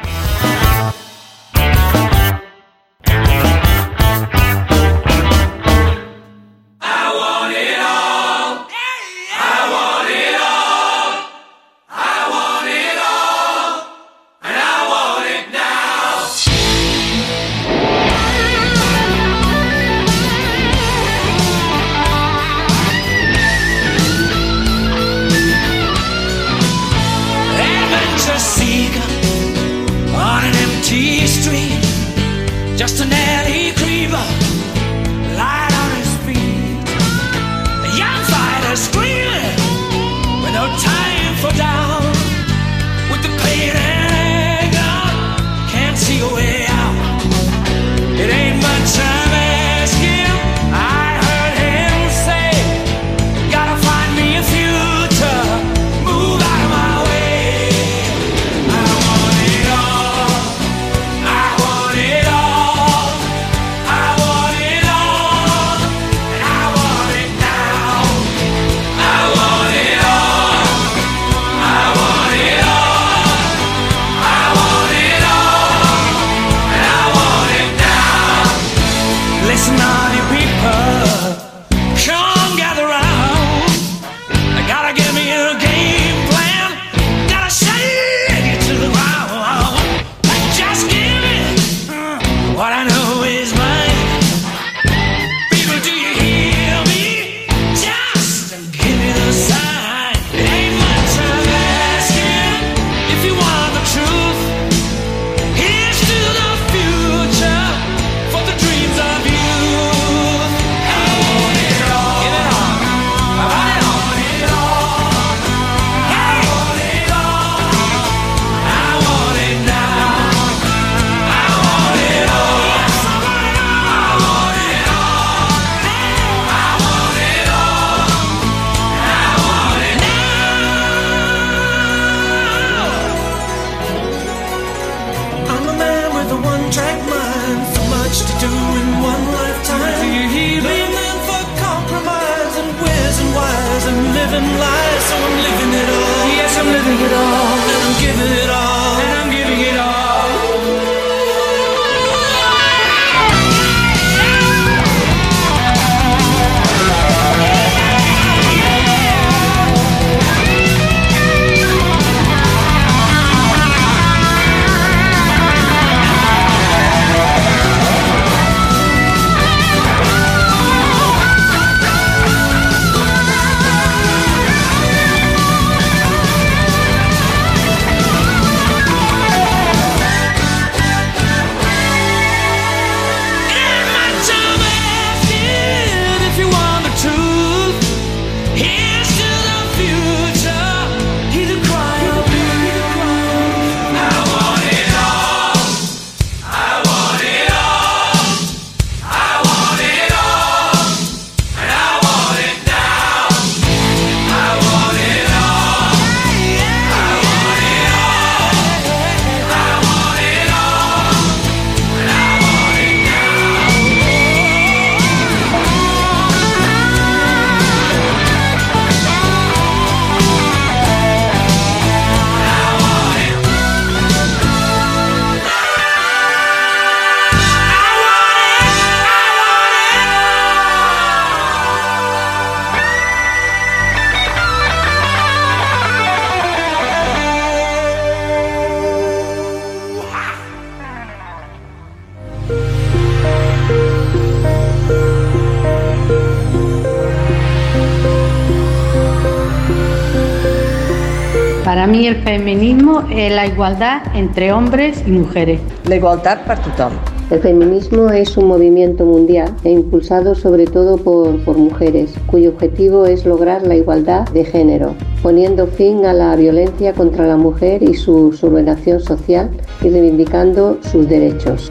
Feminismo es la igualdad entre hombres y mujeres. La igualdad para tothom. El feminismo es un movimiento mundial e impulsado sobre todo por, por mujeres, cuyo objetivo es lograr la igualdad de género, poniendo fin a la violencia contra la mujer y su subordinación social y reivindicando sus derechos.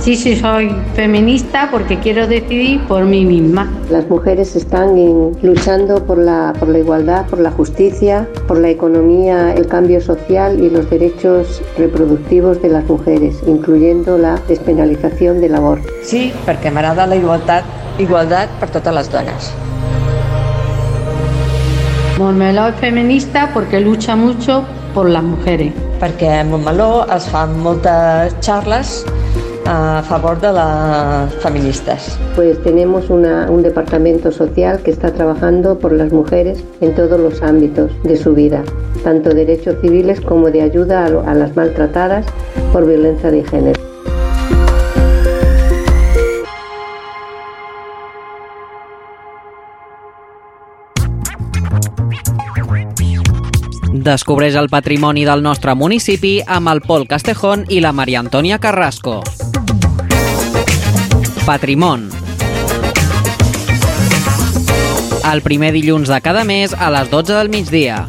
Sí, sí, soy feminista porque quiero decidir por mí misma. Las mujeres están en- luchando por la, por la igualdad, por la justicia, por la economía, el cambio social y los derechos reproductivos de las mujeres, incluyendo la despenalización del aborto. Sí, perquè m'agrada la igualtat, igualtat per totes les dones. Montmeló es feminista porque lucha mucho por las mujeres. Perquè a Montmeló es fan moltes xarles a favor de les feministes. Pues tenemos una- un departamento social que está trabajando por las mujeres en todos los ámbitos de su vida, tanto derechos civiles como de ayuda a las maltratadas por violencia de género. Descobreix el patrimoni del nostre municipi amb el Pol Castejón i la Maria Antònia Carrasco. Patrimon. El primer dilluns de cada mes a les 12 del migdia.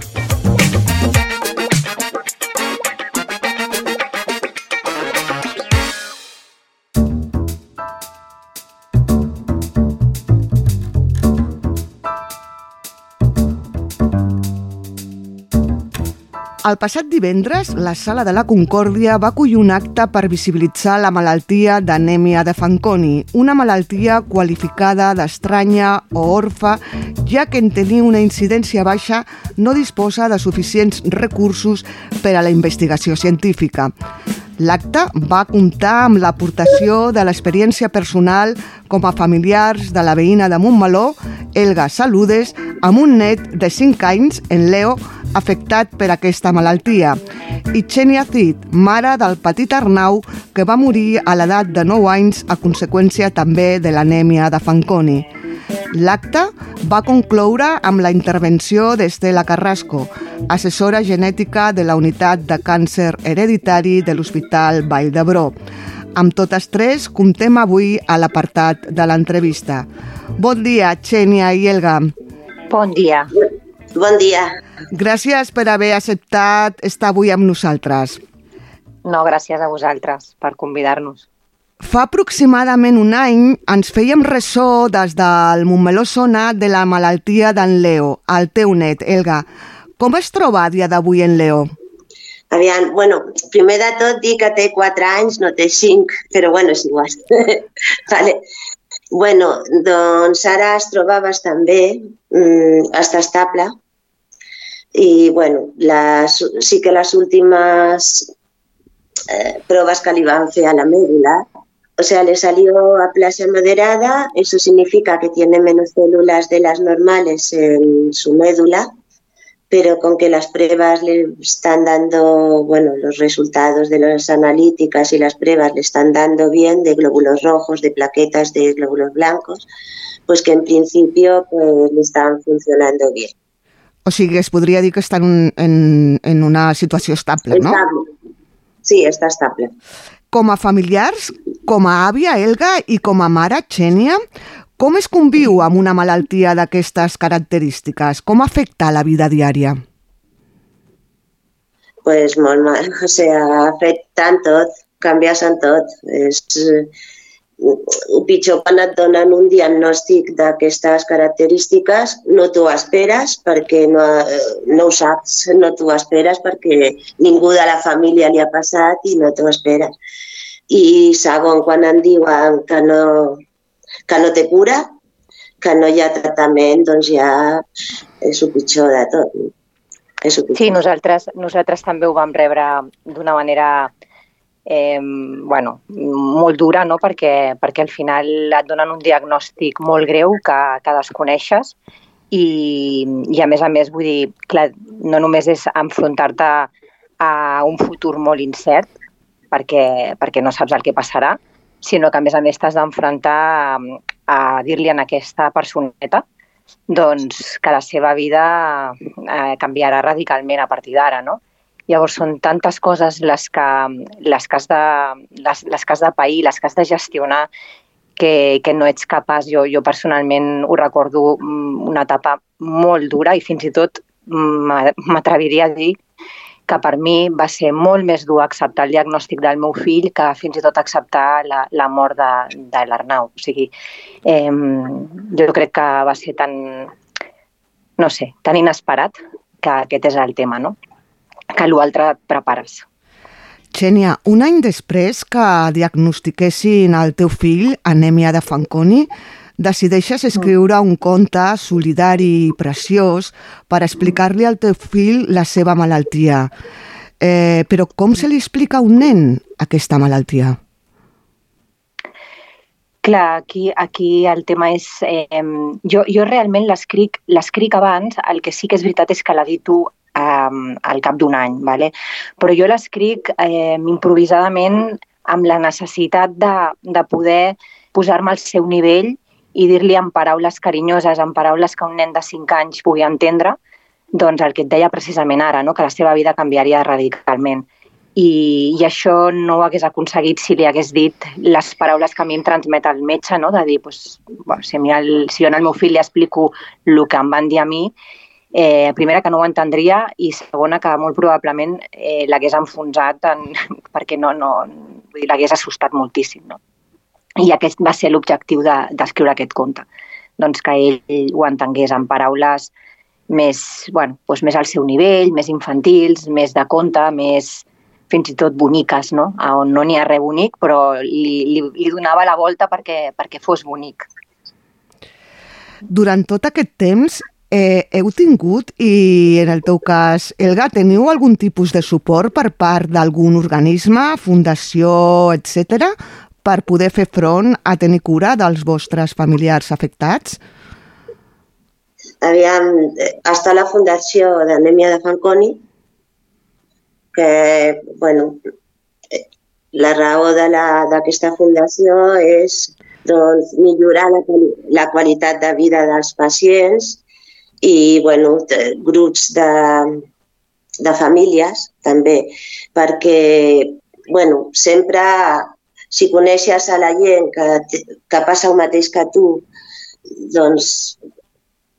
El passat divendres, la Sala de la Concòrdia va acollir un acte per visibilitzar la malaltia d'anèmia de Fanconi, una malaltia qualificada d'estranya o orfa, ja que en tenir una incidència baixa no disposa de suficients recursos per a la investigació científica. L'acte va comptar amb l'aportació de l'experiència personal com a familiars de la veïna de Montmeló, Elga Saludes, amb un net de 5 anys, en Leo, afectat per aquesta malaltia, i Xenia Cid, mare del petit Arnau, que va morir a l'edat de 9 anys a conseqüència també de l'anèmia de Fanconi. L'acte va concloure amb la intervenció d'Estela Carrasco, assessora genètica de la unitat de càncer hereditari de l'Hospital Vall d'Hebró. Amb totes tres comptem avui a l'apartat de l'entrevista. Bon dia, Xènia i Elga. Bon dia. Bon dia. Gràcies per haver acceptat estar avui amb nosaltres. No, gràcies a vosaltres per convidar-nos. Fa aproximadament un any ens fèiem ressò des del Montmeló Sona de la malaltia d'en Leo, el teu net, Elga. Com es troba a dia d'avui en Leo? Aviam, bueno, primer de tot dir que té 4 anys, no té 5, però bueno, és igual. [LAUGHS] vale. Bueno, doncs ara es troba bastant bé, mm, està estable i bueno, les, sí que les últimes eh, proves que li van fer a la médula, o sea, le salió aplasia moderada, eso significa que tiene menos células de las normales en su médula, pero con que las pruebas le están dando, bueno, los resultados de las analíticas y las pruebas le están dando bien de glóbulos rojos, de plaquetas de glóbulos blancos, pues que en principio pues, le están funcionando bien. O sigui, es podria dir que estan en, en, en una situació estable, no? Estable. Sí, està estable. Com a familiars, com a àvia, Elga, i com a mare, Xènia, com es conviu amb una malaltia d'aquestes característiques? Com afecta la vida diària? Pues molt mal, [LAUGHS] o sea, afectant tot, canvies en tot. És, pitjor quan et donen un diagnòstic d'aquestes característiques, no t'ho esperes perquè no, eh, no ho saps, no t'ho esperes perquè ningú de la família li ha passat i no t'ho esperes. I segon, quan em diuen que no, que no té cura, que no hi ha tractament, doncs ja és el pitjor de tot. És el pitjor. Sí, nosaltres, nosaltres també ho vam rebre d'una manera eh, bueno, molt dura, no? perquè, perquè al final et donen un diagnòstic molt greu que, que desconeixes i, i a més a més, vull dir, clar, no només és enfrontar-te a un futur molt incert, perquè, perquè no saps el que passarà, sinó que a més a més t'has d'enfrontar a, a dir-li a aquesta personeta doncs, que la seva vida eh, canviarà radicalment a partir d'ara, no? Llavors són tantes coses les que, les que, has, de, les, les que has de pair, les que has de gestionar, que, que no ets capaç. Jo, jo personalment ho recordo mm, una etapa molt dura i fins i tot mm, m'atreviria a dir que per mi va ser molt més dur acceptar el diagnòstic del meu fill que fins i tot acceptar la, la mort de, de l'Arnau. O sigui, eh, jo crec que va ser tan, no sé, tan inesperat que aquest és el tema, no? Que l'altre et prepares. Xènia, un any després que diagnostiquessin el teu fill anèmia de Fanconi, decideixes escriure un conte solidari i preciós per explicar-li al teu fill la seva malaltia. Eh, però com se li explica a un nen aquesta malaltia? Clar, aquí, aquí el tema és... Eh, jo, jo realment l'escric abans, el que sí que és veritat és que l'edito eh, al cap d'un any, vale? però jo l'escric eh, improvisadament amb la necessitat de, de poder posar-me al seu nivell i dir-li en paraules carinyoses, en paraules que un nen de 5 anys pugui entendre, doncs el que et deia precisament ara, no? que la seva vida canviaria radicalment i, i això no ho hagués aconseguit si li hagués dit les paraules que a mi em transmet el metge, no? de dir, pues, bueno, si, a mi el, si jo al meu fill li explico el que em van dir a mi, eh, primera, que no ho entendria i segona, que molt probablement eh, l'hagués enfonsat en, [LAUGHS] perquè no, no, l'hagués assustat moltíssim. No? I aquest va ser l'objectiu d'escriure de, aquest conte, doncs que ell ho entengués en paraules més, bueno, doncs més al seu nivell, més infantils, més de conte, més, fins i tot boniques, no? On no n'hi ha res bonic, però li, li, li donava la volta perquè, perquè fos bonic. Durant tot aquest temps eh, heu tingut, i en el teu cas, Elga, teniu algun tipus de suport per part d'algun organisme, fundació, etc per poder fer front a tenir cura dels vostres familiars afectats? Aviam, està la Fundació d'Anèmia de Fanconi, que, bueno, la raó d'aquesta fundació és doncs, millorar la, la qualitat de vida dels pacients i bueno, grups de, de famílies també, perquè bueno, sempre si coneixes a la gent que, que passa el mateix que tu, doncs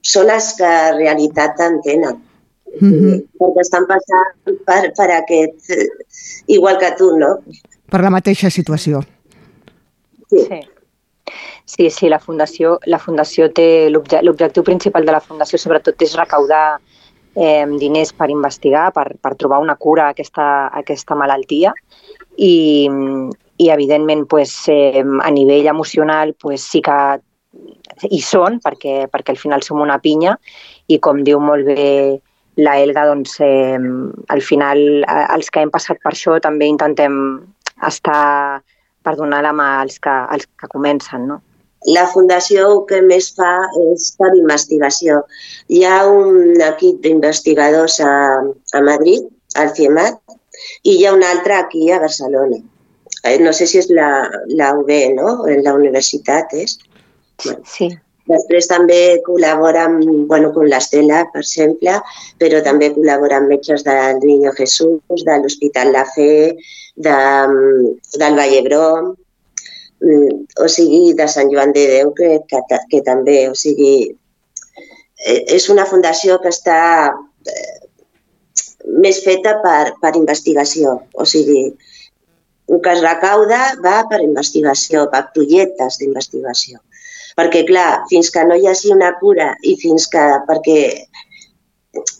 són les que en realitat t'entenen mm -hmm. perquè estan passant per, per aquest, igual que tu, no? Per la mateixa situació. Sí. sí. Sí, sí, la Fundació, la fundació té l'objectiu principal de la Fundació sobretot és recaudar eh, diners per investigar, per, per trobar una cura a aquesta, a aquesta malaltia i, i evidentment pues, eh, a nivell emocional pues, sí que hi són, perquè, perquè al final som una pinya i com diu molt bé la Elga, doncs eh, al final els que hem passat per això també intentem estar per donar la mà als que, als que comencen, no? La fundació el que més fa és per investigació. Hi ha un equip d'investigadors a, a Madrid, al CIEMAT, i hi ha un altre aquí a Barcelona. Eh, No sé si és la, la UB, no? En la universitat és. Sí. Després també col·labora amb, bueno, amb l'Estela, per exemple, però també col·labora amb metges del Niño Jesús, de l'Hospital La Fe, de, del Vallebrom, mm, o sigui, de Sant Joan de Déu, que, que, que també, o sigui, eh, és una fundació que està eh, més feta per, per investigació, o sigui, el que es recauda va per investigació, per projectes d'investigació. Perquè, clar, fins que no hi hagi una cura i fins que... perquè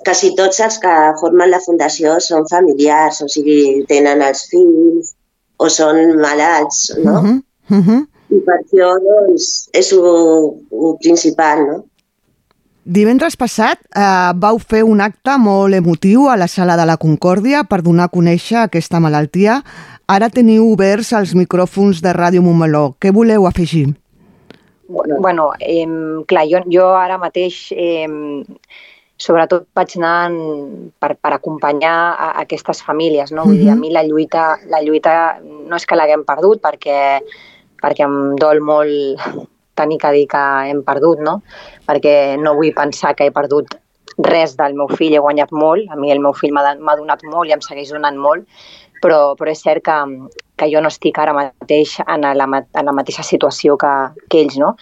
quasi tots els que formen la fundació són familiars, o sigui, tenen els fills o són malalts, no? Uh -huh. Uh -huh. I per això, doncs, és el, el principal, no? Divendres passat eh, vau fer un acte molt emotiu a la Sala de la Concòrdia per donar a conèixer aquesta malaltia. Ara teniu oberts els micròfons de Ràdio Montmeló. Què voleu afegir? Bueno, bueno eh, clar, jo, jo ara mateix eh, sobretot vaig anar en, per, per acompanyar a, a aquestes famílies, no? Vull dir, a mi la lluita, la lluita no és que l'haguem perdut perquè, perquè em dol molt tenir que dir que hem perdut, no? Perquè no vull pensar que he perdut res del meu fill, he guanyat molt, a mi el meu fill m'ha donat molt i em segueix donant molt, però, però és cert que, que jo no estic ara mateix en la, en la mateixa situació que, que ells, no?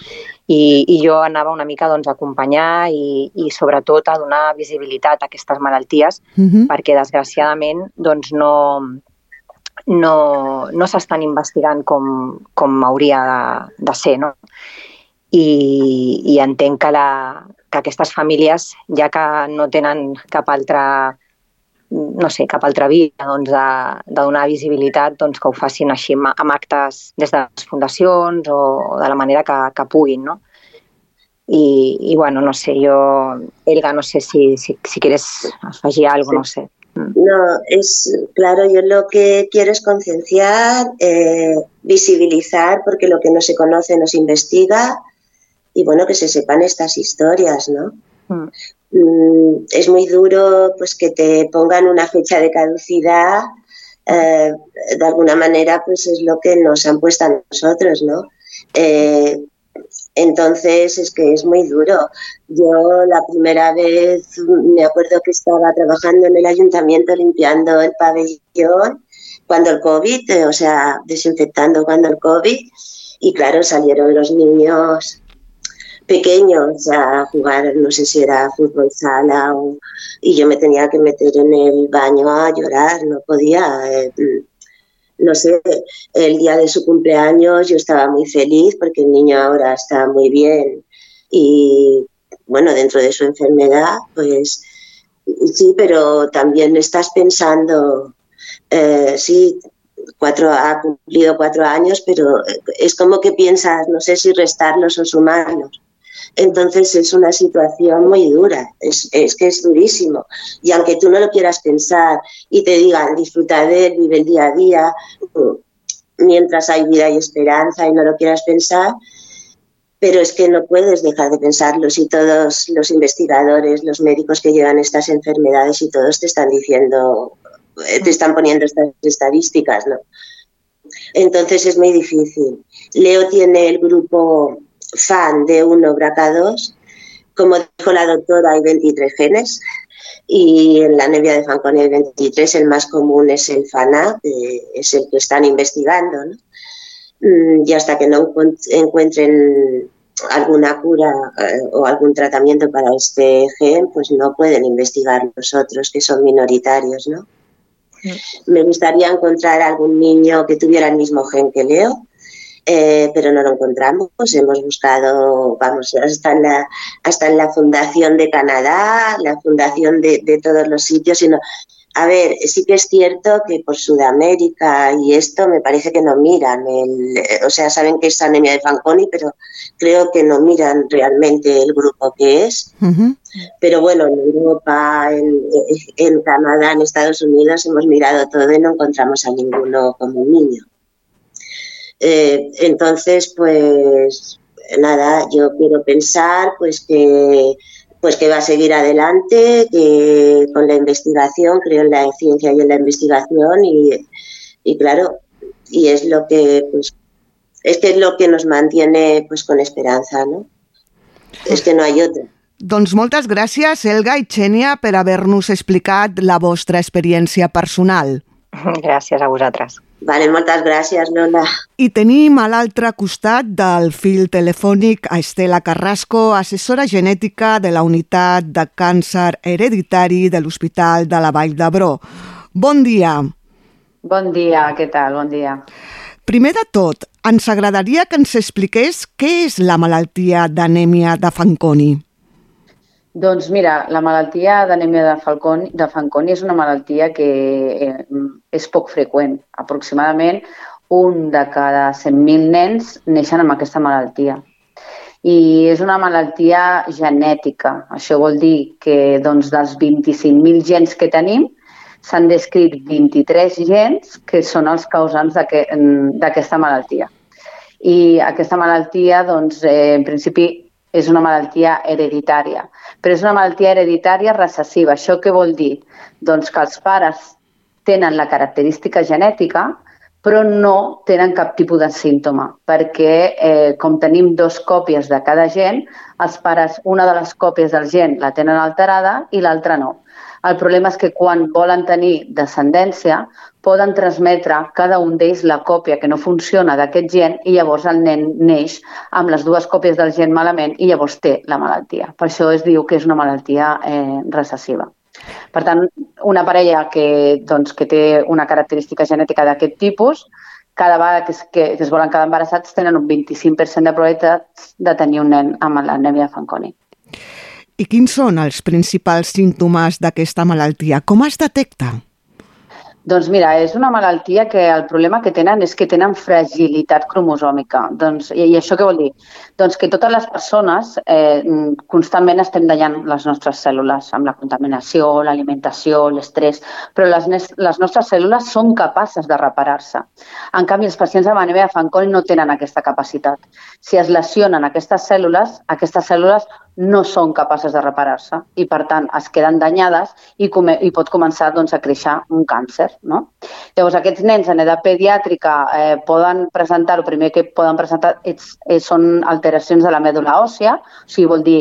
I, i jo anava una mica doncs, a acompanyar i, i sobretot a donar visibilitat a aquestes malalties Mhm. perquè desgraciadament doncs, no, no, no s'estan investigant com, com hauria de, de ser. No? I, I entenc que, la, que aquestes famílies, ja que no tenen cap altra no sé, cap altra via doncs, de, de donar visibilitat, doncs, que ho facin així amb, actes des de les fundacions o de la manera que, que puguin, no? I, I, bueno, no sé, jo, Elga, no sé si, si, si quieres afegir alguna cosa, no sé. No, es claro, yo lo que quiero es concienciar, eh, visibilizar, porque lo que no se conoce no se investiga y bueno, que se sepan estas historias, ¿no? Mm, es muy duro pues que te pongan una fecha de caducidad, eh, de alguna manera pues es lo que nos han puesto a nosotros, ¿no? Eh, entonces es que es muy duro. Yo la primera vez me acuerdo que estaba trabajando en el ayuntamiento limpiando el pabellón cuando el COVID, eh, o sea, desinfectando cuando el COVID, y claro, salieron los niños pequeños a jugar, no sé si era fútbol sala o, y yo me tenía que meter en el baño a llorar, no podía. eh, no sé, el día de su cumpleaños yo estaba muy feliz porque el niño ahora está muy bien y bueno, dentro de su enfermedad, pues sí, pero también estás pensando, eh, sí, cuatro, ha cumplido cuatro años, pero es como que piensas, no sé si restarlos o sumarlos. Entonces es una situación muy dura, es, es, que es durísimo. Y aunque tú no lo quieras pensar y te digan disfruta de él, vive el día a día, mientras hay vida y esperanza y no lo quieras pensar, pero es que no puedes dejar de pensarlo si todos los investigadores, los médicos que llevan estas enfermedades y todos te están diciendo, te están poniendo estas estadísticas, ¿no? Entonces es muy difícil. Leo tiene el grupo fan de 1 BRCA2. Como dijo la doctora, hay 23 genes y en la anemia de Fanconi hay 23. El más común es el FANA, que es el que están investigando. ¿no? Y hasta que no encuentren alguna cura eh, o algún tratamiento para este gen, pues no pueden investigar los otros que son minoritarios. ¿no? Me gustaría encontrar algún niño que tuviera el mismo gen que Leo, eh, pero no lo encontramos. Hemos buscado, vamos, hasta en la, hasta en la Fundación de Canadá, la Fundación de, de todos los sitios, y no, a ver, sí que es cierto que por Sudamérica y esto me parece que no miran, el, eh, o sea, saben que es anemia de Fanconi, pero creo que no miran realmente el grupo que es. Pero bueno, en Europa, en, en Canadá, en Estados Unidos hemos mirado todo y no encontramos a ninguno como un niño. Eh, entonces, pues nada, yo quiero pensar pues que pues que va a seguir adelante, que con la investigación, creo en la ciencia y en la investigación y, y claro, y es lo que pues es que es lo que nos mantiene pues con esperanza, ¿no? És que no hi ha otra. Doncs moltes gràcies, Elga i Xènia, per haver-nos explicat la vostra experiència personal. Gràcies a vosaltres. Vale, moltes gràcies, Lola. I tenim a l'altre costat del fil telefònic a Estela Carrasco, assessora genètica de la unitat de càncer hereditari de l'Hospital de la Vall d'Hebró. Bon dia. Bon dia, què tal? Bon dia. Primer de tot, ens agradaria que ens expliqués què és la malaltia d'anèmia de Fanconi. Doncs mira, la malaltia d'anèmia de, Falconi, de Fanconi és una malaltia que eh, és poc freqüent. Aproximadament un de cada 100.000 nens neixen amb aquesta malaltia. I és una malaltia genètica. Això vol dir que doncs, dels 25.000 gens que tenim, s'han descrit 23 gens que són els causants d'aquesta malaltia. I aquesta malaltia, doncs, eh, en principi, és una malaltia hereditària, però és una malaltia hereditària recessiva. Això què vol dir? Doncs que els pares tenen la característica genètica, però no tenen cap tipus de símptoma, perquè eh, com tenim dos còpies de cada gen, els pares, una de les còpies del gen la tenen alterada i l'altra no. El problema és que quan volen tenir descendència poden transmetre cada un d'ells la còpia que no funciona d'aquest gen i llavors el nen neix amb les dues còpies del gen malament i llavors té la malaltia. Per això es diu que és una malaltia eh, recessiva. Per tant, una parella que, doncs, que té una característica genètica d'aquest tipus, cada vegada que es, que, que es volen quedar embarassats tenen un 25% de probabilitats de tenir un nen amb l'anèmia de Fanconi. I quins són els principals símptomes d'aquesta malaltia? Com es detecta? Doncs mira, és una malaltia que el problema que tenen és que tenen fragilitat cromosòmica. Doncs, i, I això què vol dir? Doncs que totes les persones eh, constantment estem dallant les nostres cèl·lules amb la contaminació, l'alimentació, l'estrès, però les, les nostres cèl·lules són capaces de reparar-se. En canvi, els pacients amb anèmia de Fanconi no tenen aquesta capacitat. Si es lesionen aquestes cèl·lules, aquestes cèl·lules no són capaces de reparar-se i, per tant, es queden danyades i, come, i pot començar doncs, a créixer un càncer. No? Llavors, aquests nens en edat pediàtrica eh, poden presentar, el primer que poden presentar és, és, són alteracions de la mèdula òssia, o sigui, vol dir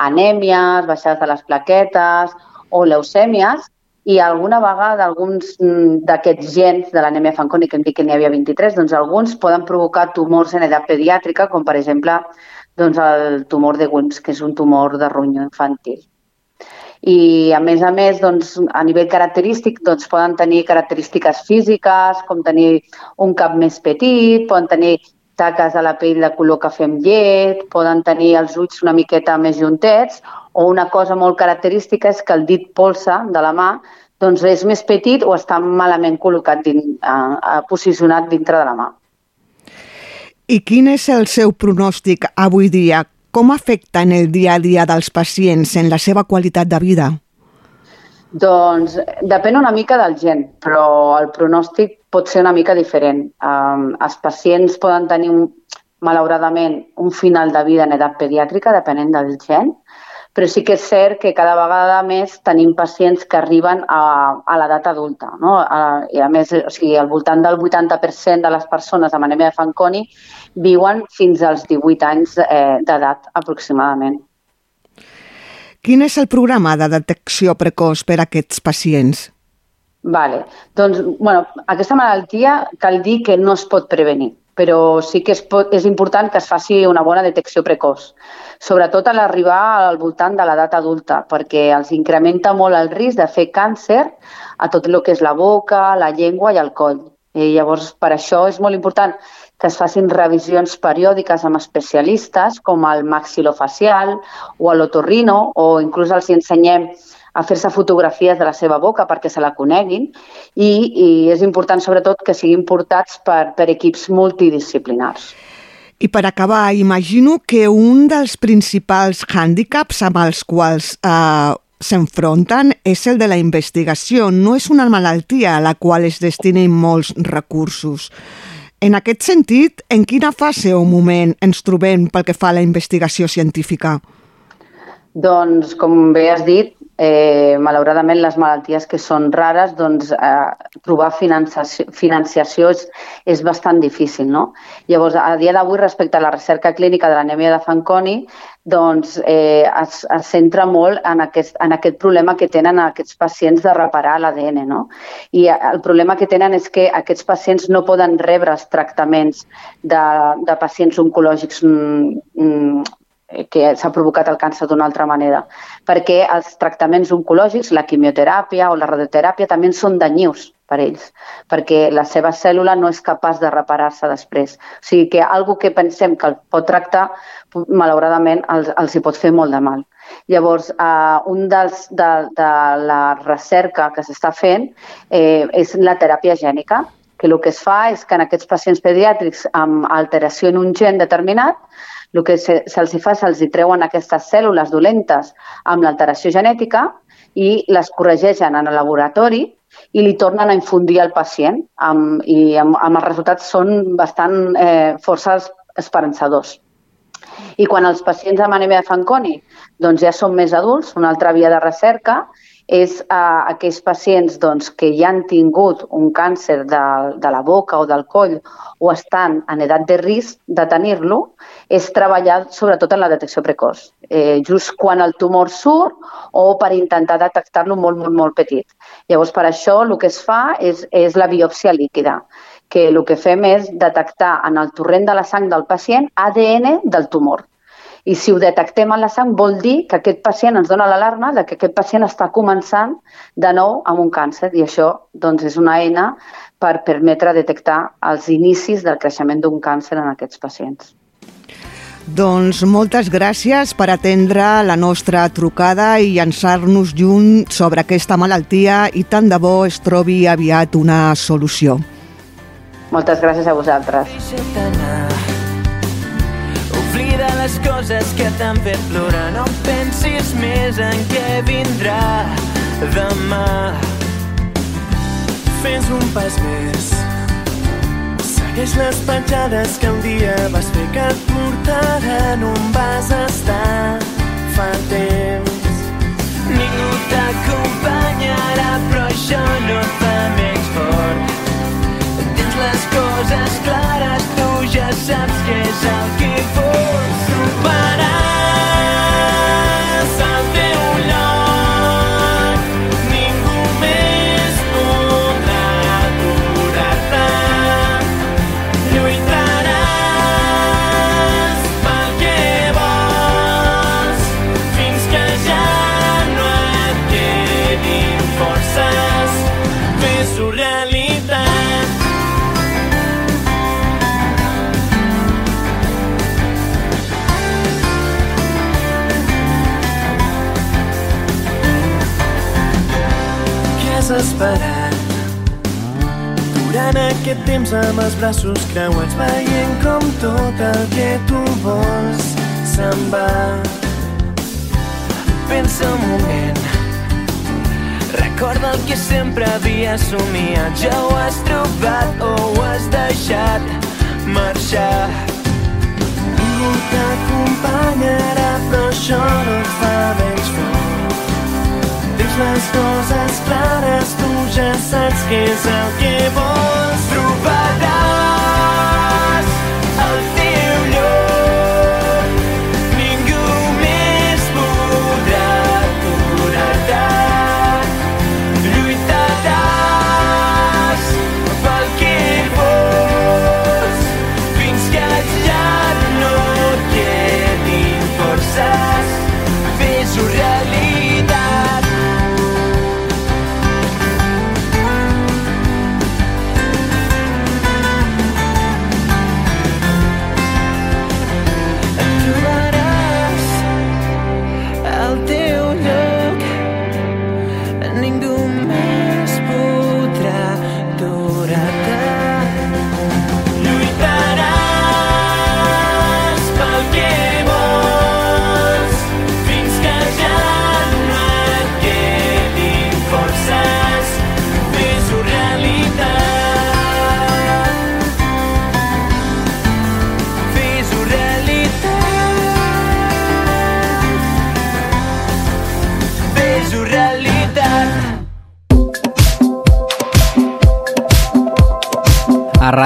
anèmies, baixades de les plaquetes o leucèmies, i alguna vegada alguns mm, d'aquests gens de l'anèmia Fanconi, que hem dit que n'hi havia 23, doncs alguns poden provocar tumors en edat pediàtrica, com per exemple doncs, el tumor de Wilms, que és un tumor de ronyó infantil. I, a més a més, doncs, a nivell característic, doncs, poden tenir característiques físiques, com tenir un cap més petit, poden tenir taques a la pell de color cafè amb llet, poden tenir els ulls una miqueta més juntets, o una cosa molt característica és que el dit polsa de la mà doncs és més petit o està malament col·locat, din, eh, posicionat dintre de la mà. I quin és el seu pronòstic avui dia? Com afecta en el dia a dia dels pacients en la seva qualitat de vida? Doncs depèn una mica del gent, però el pronòstic pot ser una mica diferent. Um, els pacients poden tenir, un, malauradament, un final de vida en edat pediàtrica, depenent del gen, però sí que és cert que cada vegada més tenim pacients que arriben a, a l'edat adulta. No? A, I a més, o sigui, al voltant del 80% de les persones amb anèmia de Fanconi viuen fins als 18 anys eh, d'edat aproximadament. Quin és el programa de detecció precoç per a aquests pacients? Vale. Doncs, bueno, aquesta malaltia cal dir que no es pot prevenir però sí que és, és important que es faci una bona detecció precoç, sobretot a l'arribar al voltant de l'edat adulta, perquè els incrementa molt el risc de fer càncer a tot el que és la boca, la llengua i el coll. I llavors, per això és molt important que es facin revisions periòdiques amb especialistes com el maxilofacial o l'otorrino o inclús els ensenyem a fer-se fotografies de la seva boca perquè se la coneguin i, i és important sobretot que siguin portats per, per equips multidisciplinars. I per acabar, imagino que un dels principals hàndicaps amb els quals eh, s'enfronten és el de la investigació. No és una malaltia a la qual es destinen molts recursos. En aquest sentit, en quina fase o moment ens trobem pel que fa a la investigació científica? Doncs, com bé has dit, eh, malauradament les malalties que són rares, doncs eh, trobar financiació, financiació és, és bastant difícil. No? Llavors, a dia d'avui, respecte a la recerca clínica de l'anèmia de Fanconi, doncs eh, es, es centra molt en aquest, en aquest problema que tenen aquests pacients de reparar l'ADN. No? I el problema que tenen és que aquests pacients no poden rebre els tractaments de, de pacients oncològics mm, mm, que s'ha provocat el càncer d'una altra manera, perquè els tractaments oncològics, la quimioteràpia o la radioteràpia també són danyius per ells, perquè la seva cèl·lula no és capaç de reparar-se després. O sigui que algú que pensem que el pot tractar, malauradament els, els hi pot fer molt de mal. Llavors, eh, un dels de, de la recerca que s'està fent eh, és la teràpia gènica, que el que es fa és que en aquests pacients pediàtrics amb alteració en un gen determinat el que se'ls se fa se'ls treuen aquestes cèl·lules dolentes amb l'alteració genètica i les corregeixen en el laboratori i li tornen a infundir al pacient amb, i amb, amb els resultats són bastant eh, força esperançadors. I quan els pacients amb anèmia de Fanconi doncs ja són més adults, una altra via de recerca és a aquells pacients doncs, que ja han tingut un càncer de, de la boca o del coll o estan en edat de risc de tenir-lo, és treballar sobretot en la detecció precoç, eh, just quan el tumor surt o per intentar detectar-lo molt, molt, molt petit. Llavors, per això el que es fa és, és la biòpsia líquida, que el que fem és detectar en el torrent de la sang del pacient ADN del tumor. I si ho detectem en la sang vol dir que aquest pacient ens dona l'alarma de que aquest pacient està començant de nou amb un càncer i això doncs, és una eina per permetre detectar els inicis del creixement d'un càncer en aquests pacients. Doncs moltes gràcies per atendre la nostra trucada i llançar-nos junt sobre aquesta malaltia i tant de bo es trobi aviat una solució. Moltes gràcies a vosaltres. Les coses que t'han fet plorar, no pensis més en què vindrà demà. Fes un pas més, segueix les petjades que un dia vas fer que et portaran on vas estar fa temps. Ningú t'acompanyarà, però això no et fa menys fort. Tens les coses clares, saps què és el que vols. Trobaràs Esperat? Durant aquest temps amb els braços creuats veient com tot el que tu vols se'n va. Pensa un moment, recorda el que sempre havies somiat. Ja ho has trobat o ho has deixat marxar. Ningú t'acompanyarà, però això no fa menys fort. Les coses clares, tu ja saps què és el que vols. Trobaràs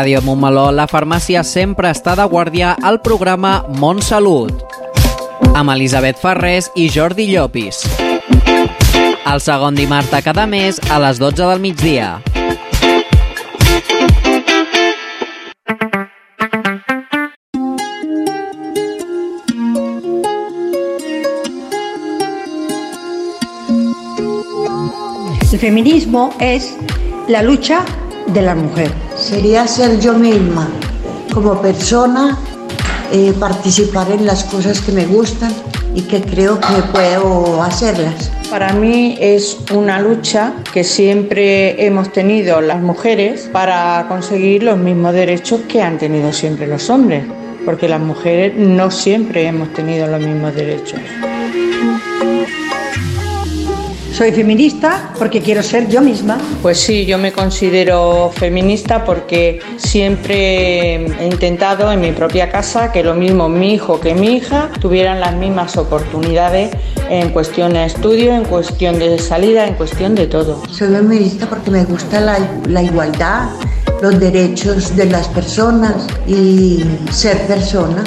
Ràdio Montmeló, la farmàcia sempre està de guàrdia al programa Montsalut, amb Elisabet Ferrés i Jordi Llopis. El segon dimarts de cada mes a les 12 del migdia. El feminismo es la lucha de la mujer. Sería ser yo misma, como persona, eh, participar en las cosas que me gustan y que creo que puedo hacerlas. Para mí es una lucha que siempre hemos tenido las mujeres para conseguir los mismos derechos que han tenido siempre los hombres, porque las mujeres no siempre hemos tenido los mismos derechos. Soy feminista porque quiero ser yo misma. Pues sí, yo me considero feminista porque siempre he intentado en mi propia casa que lo mismo mi hijo que mi hija tuvieran las mismas oportunidades en cuestión de estudio, en cuestión de salida, en cuestión de todo. Soy feminista porque me gusta la, la igualdad, los derechos de las personas y ser persona.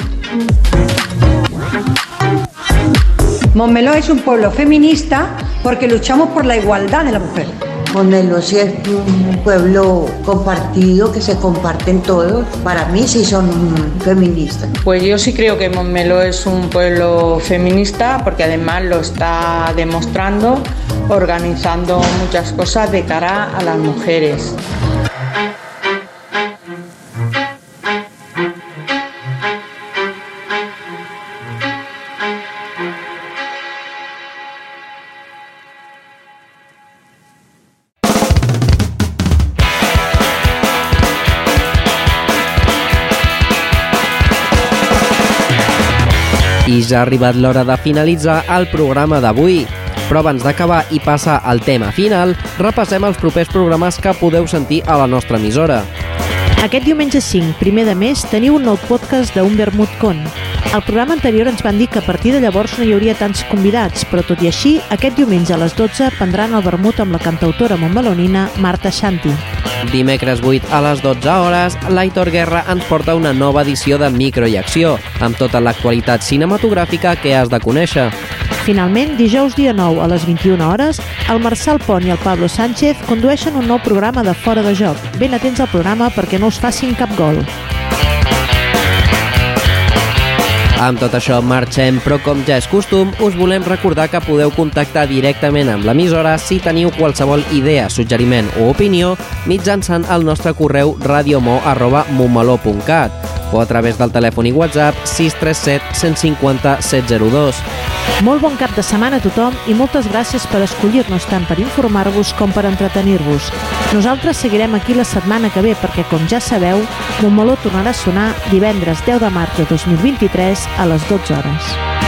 Montmeló es un pueblo feminista porque luchamos por la igualdad de la mujer. Montmeló sí es un pueblo compartido, que se comparten todos. Para mí sí son feministas. Pues yo sí creo que Montmeló es un pueblo feminista porque además lo está demostrando organizando muchas cosas de cara a las mujeres. Ja ha arribat l'hora de finalitzar el programa d'avui. Però abans d'acabar i passar al tema final, repassem els propers programes que podeu sentir a la nostra emissora. Aquest diumenge 5, primer de mes, teniu un nou podcast d'un Vermut Con. Al programa anterior ens van dir que a partir de llavors no hi hauria tants convidats, però tot i així, aquest diumenge a les 12 prendran el vermut amb la cantautora montmelonina Marta Xanti. Dimecres 8 a les 12 hores, l'Aitor Guerra ens porta una nova edició de Micro i Acció, amb tota l'actualitat cinematogràfica que has de conèixer. Finalment, dijous dia 9 a les 21 hores, el Marçal Pont i el Pablo Sánchez condueixen un nou programa de Fora de Joc. Ben atents al programa perquè no us facin cap gol. Amb tot això marxem, però com ja és costum, us volem recordar que podeu contactar directament amb l'emissora si teniu qualsevol idea, suggeriment o opinió mitjançant el nostre correu radiomo.montmeló.cat o a través del telèfon i WhatsApp 637 150 702. Molt bon cap de setmana a tothom i moltes gràcies per escollir-nos tant per informar-vos com per entretenir-vos. Nosaltres seguirem aquí la setmana que ve perquè, com ja sabeu, Montmeló tornarà a sonar divendres 10 de març de 2023 a les 12 hores.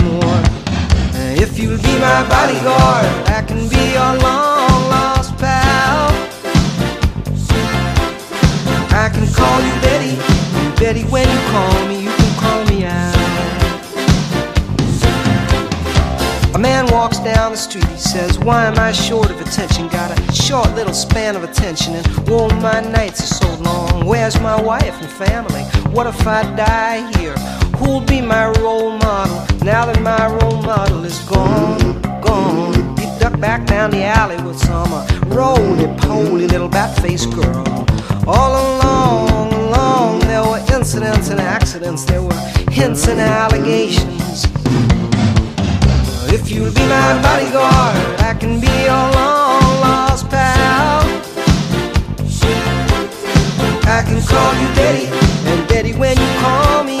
If you'll be my bodyguard, I can be your long lost pal. I can call you Betty, Betty, when you call me, man walks down the street, he says, Why am I short of attention? Got a short little span of attention, and whoa, my nights are so long. Where's my wife and family? What if I die here? Who'll be my role model now that my role model is gone? Gone. He ducked back down the alley with some roly poly little bat faced girl. All along, along, there were incidents and accidents, there were hints and allegations. If you'll be my bodyguard, I can be your long lost pal. I can call you Daddy, and Daddy, when you call me,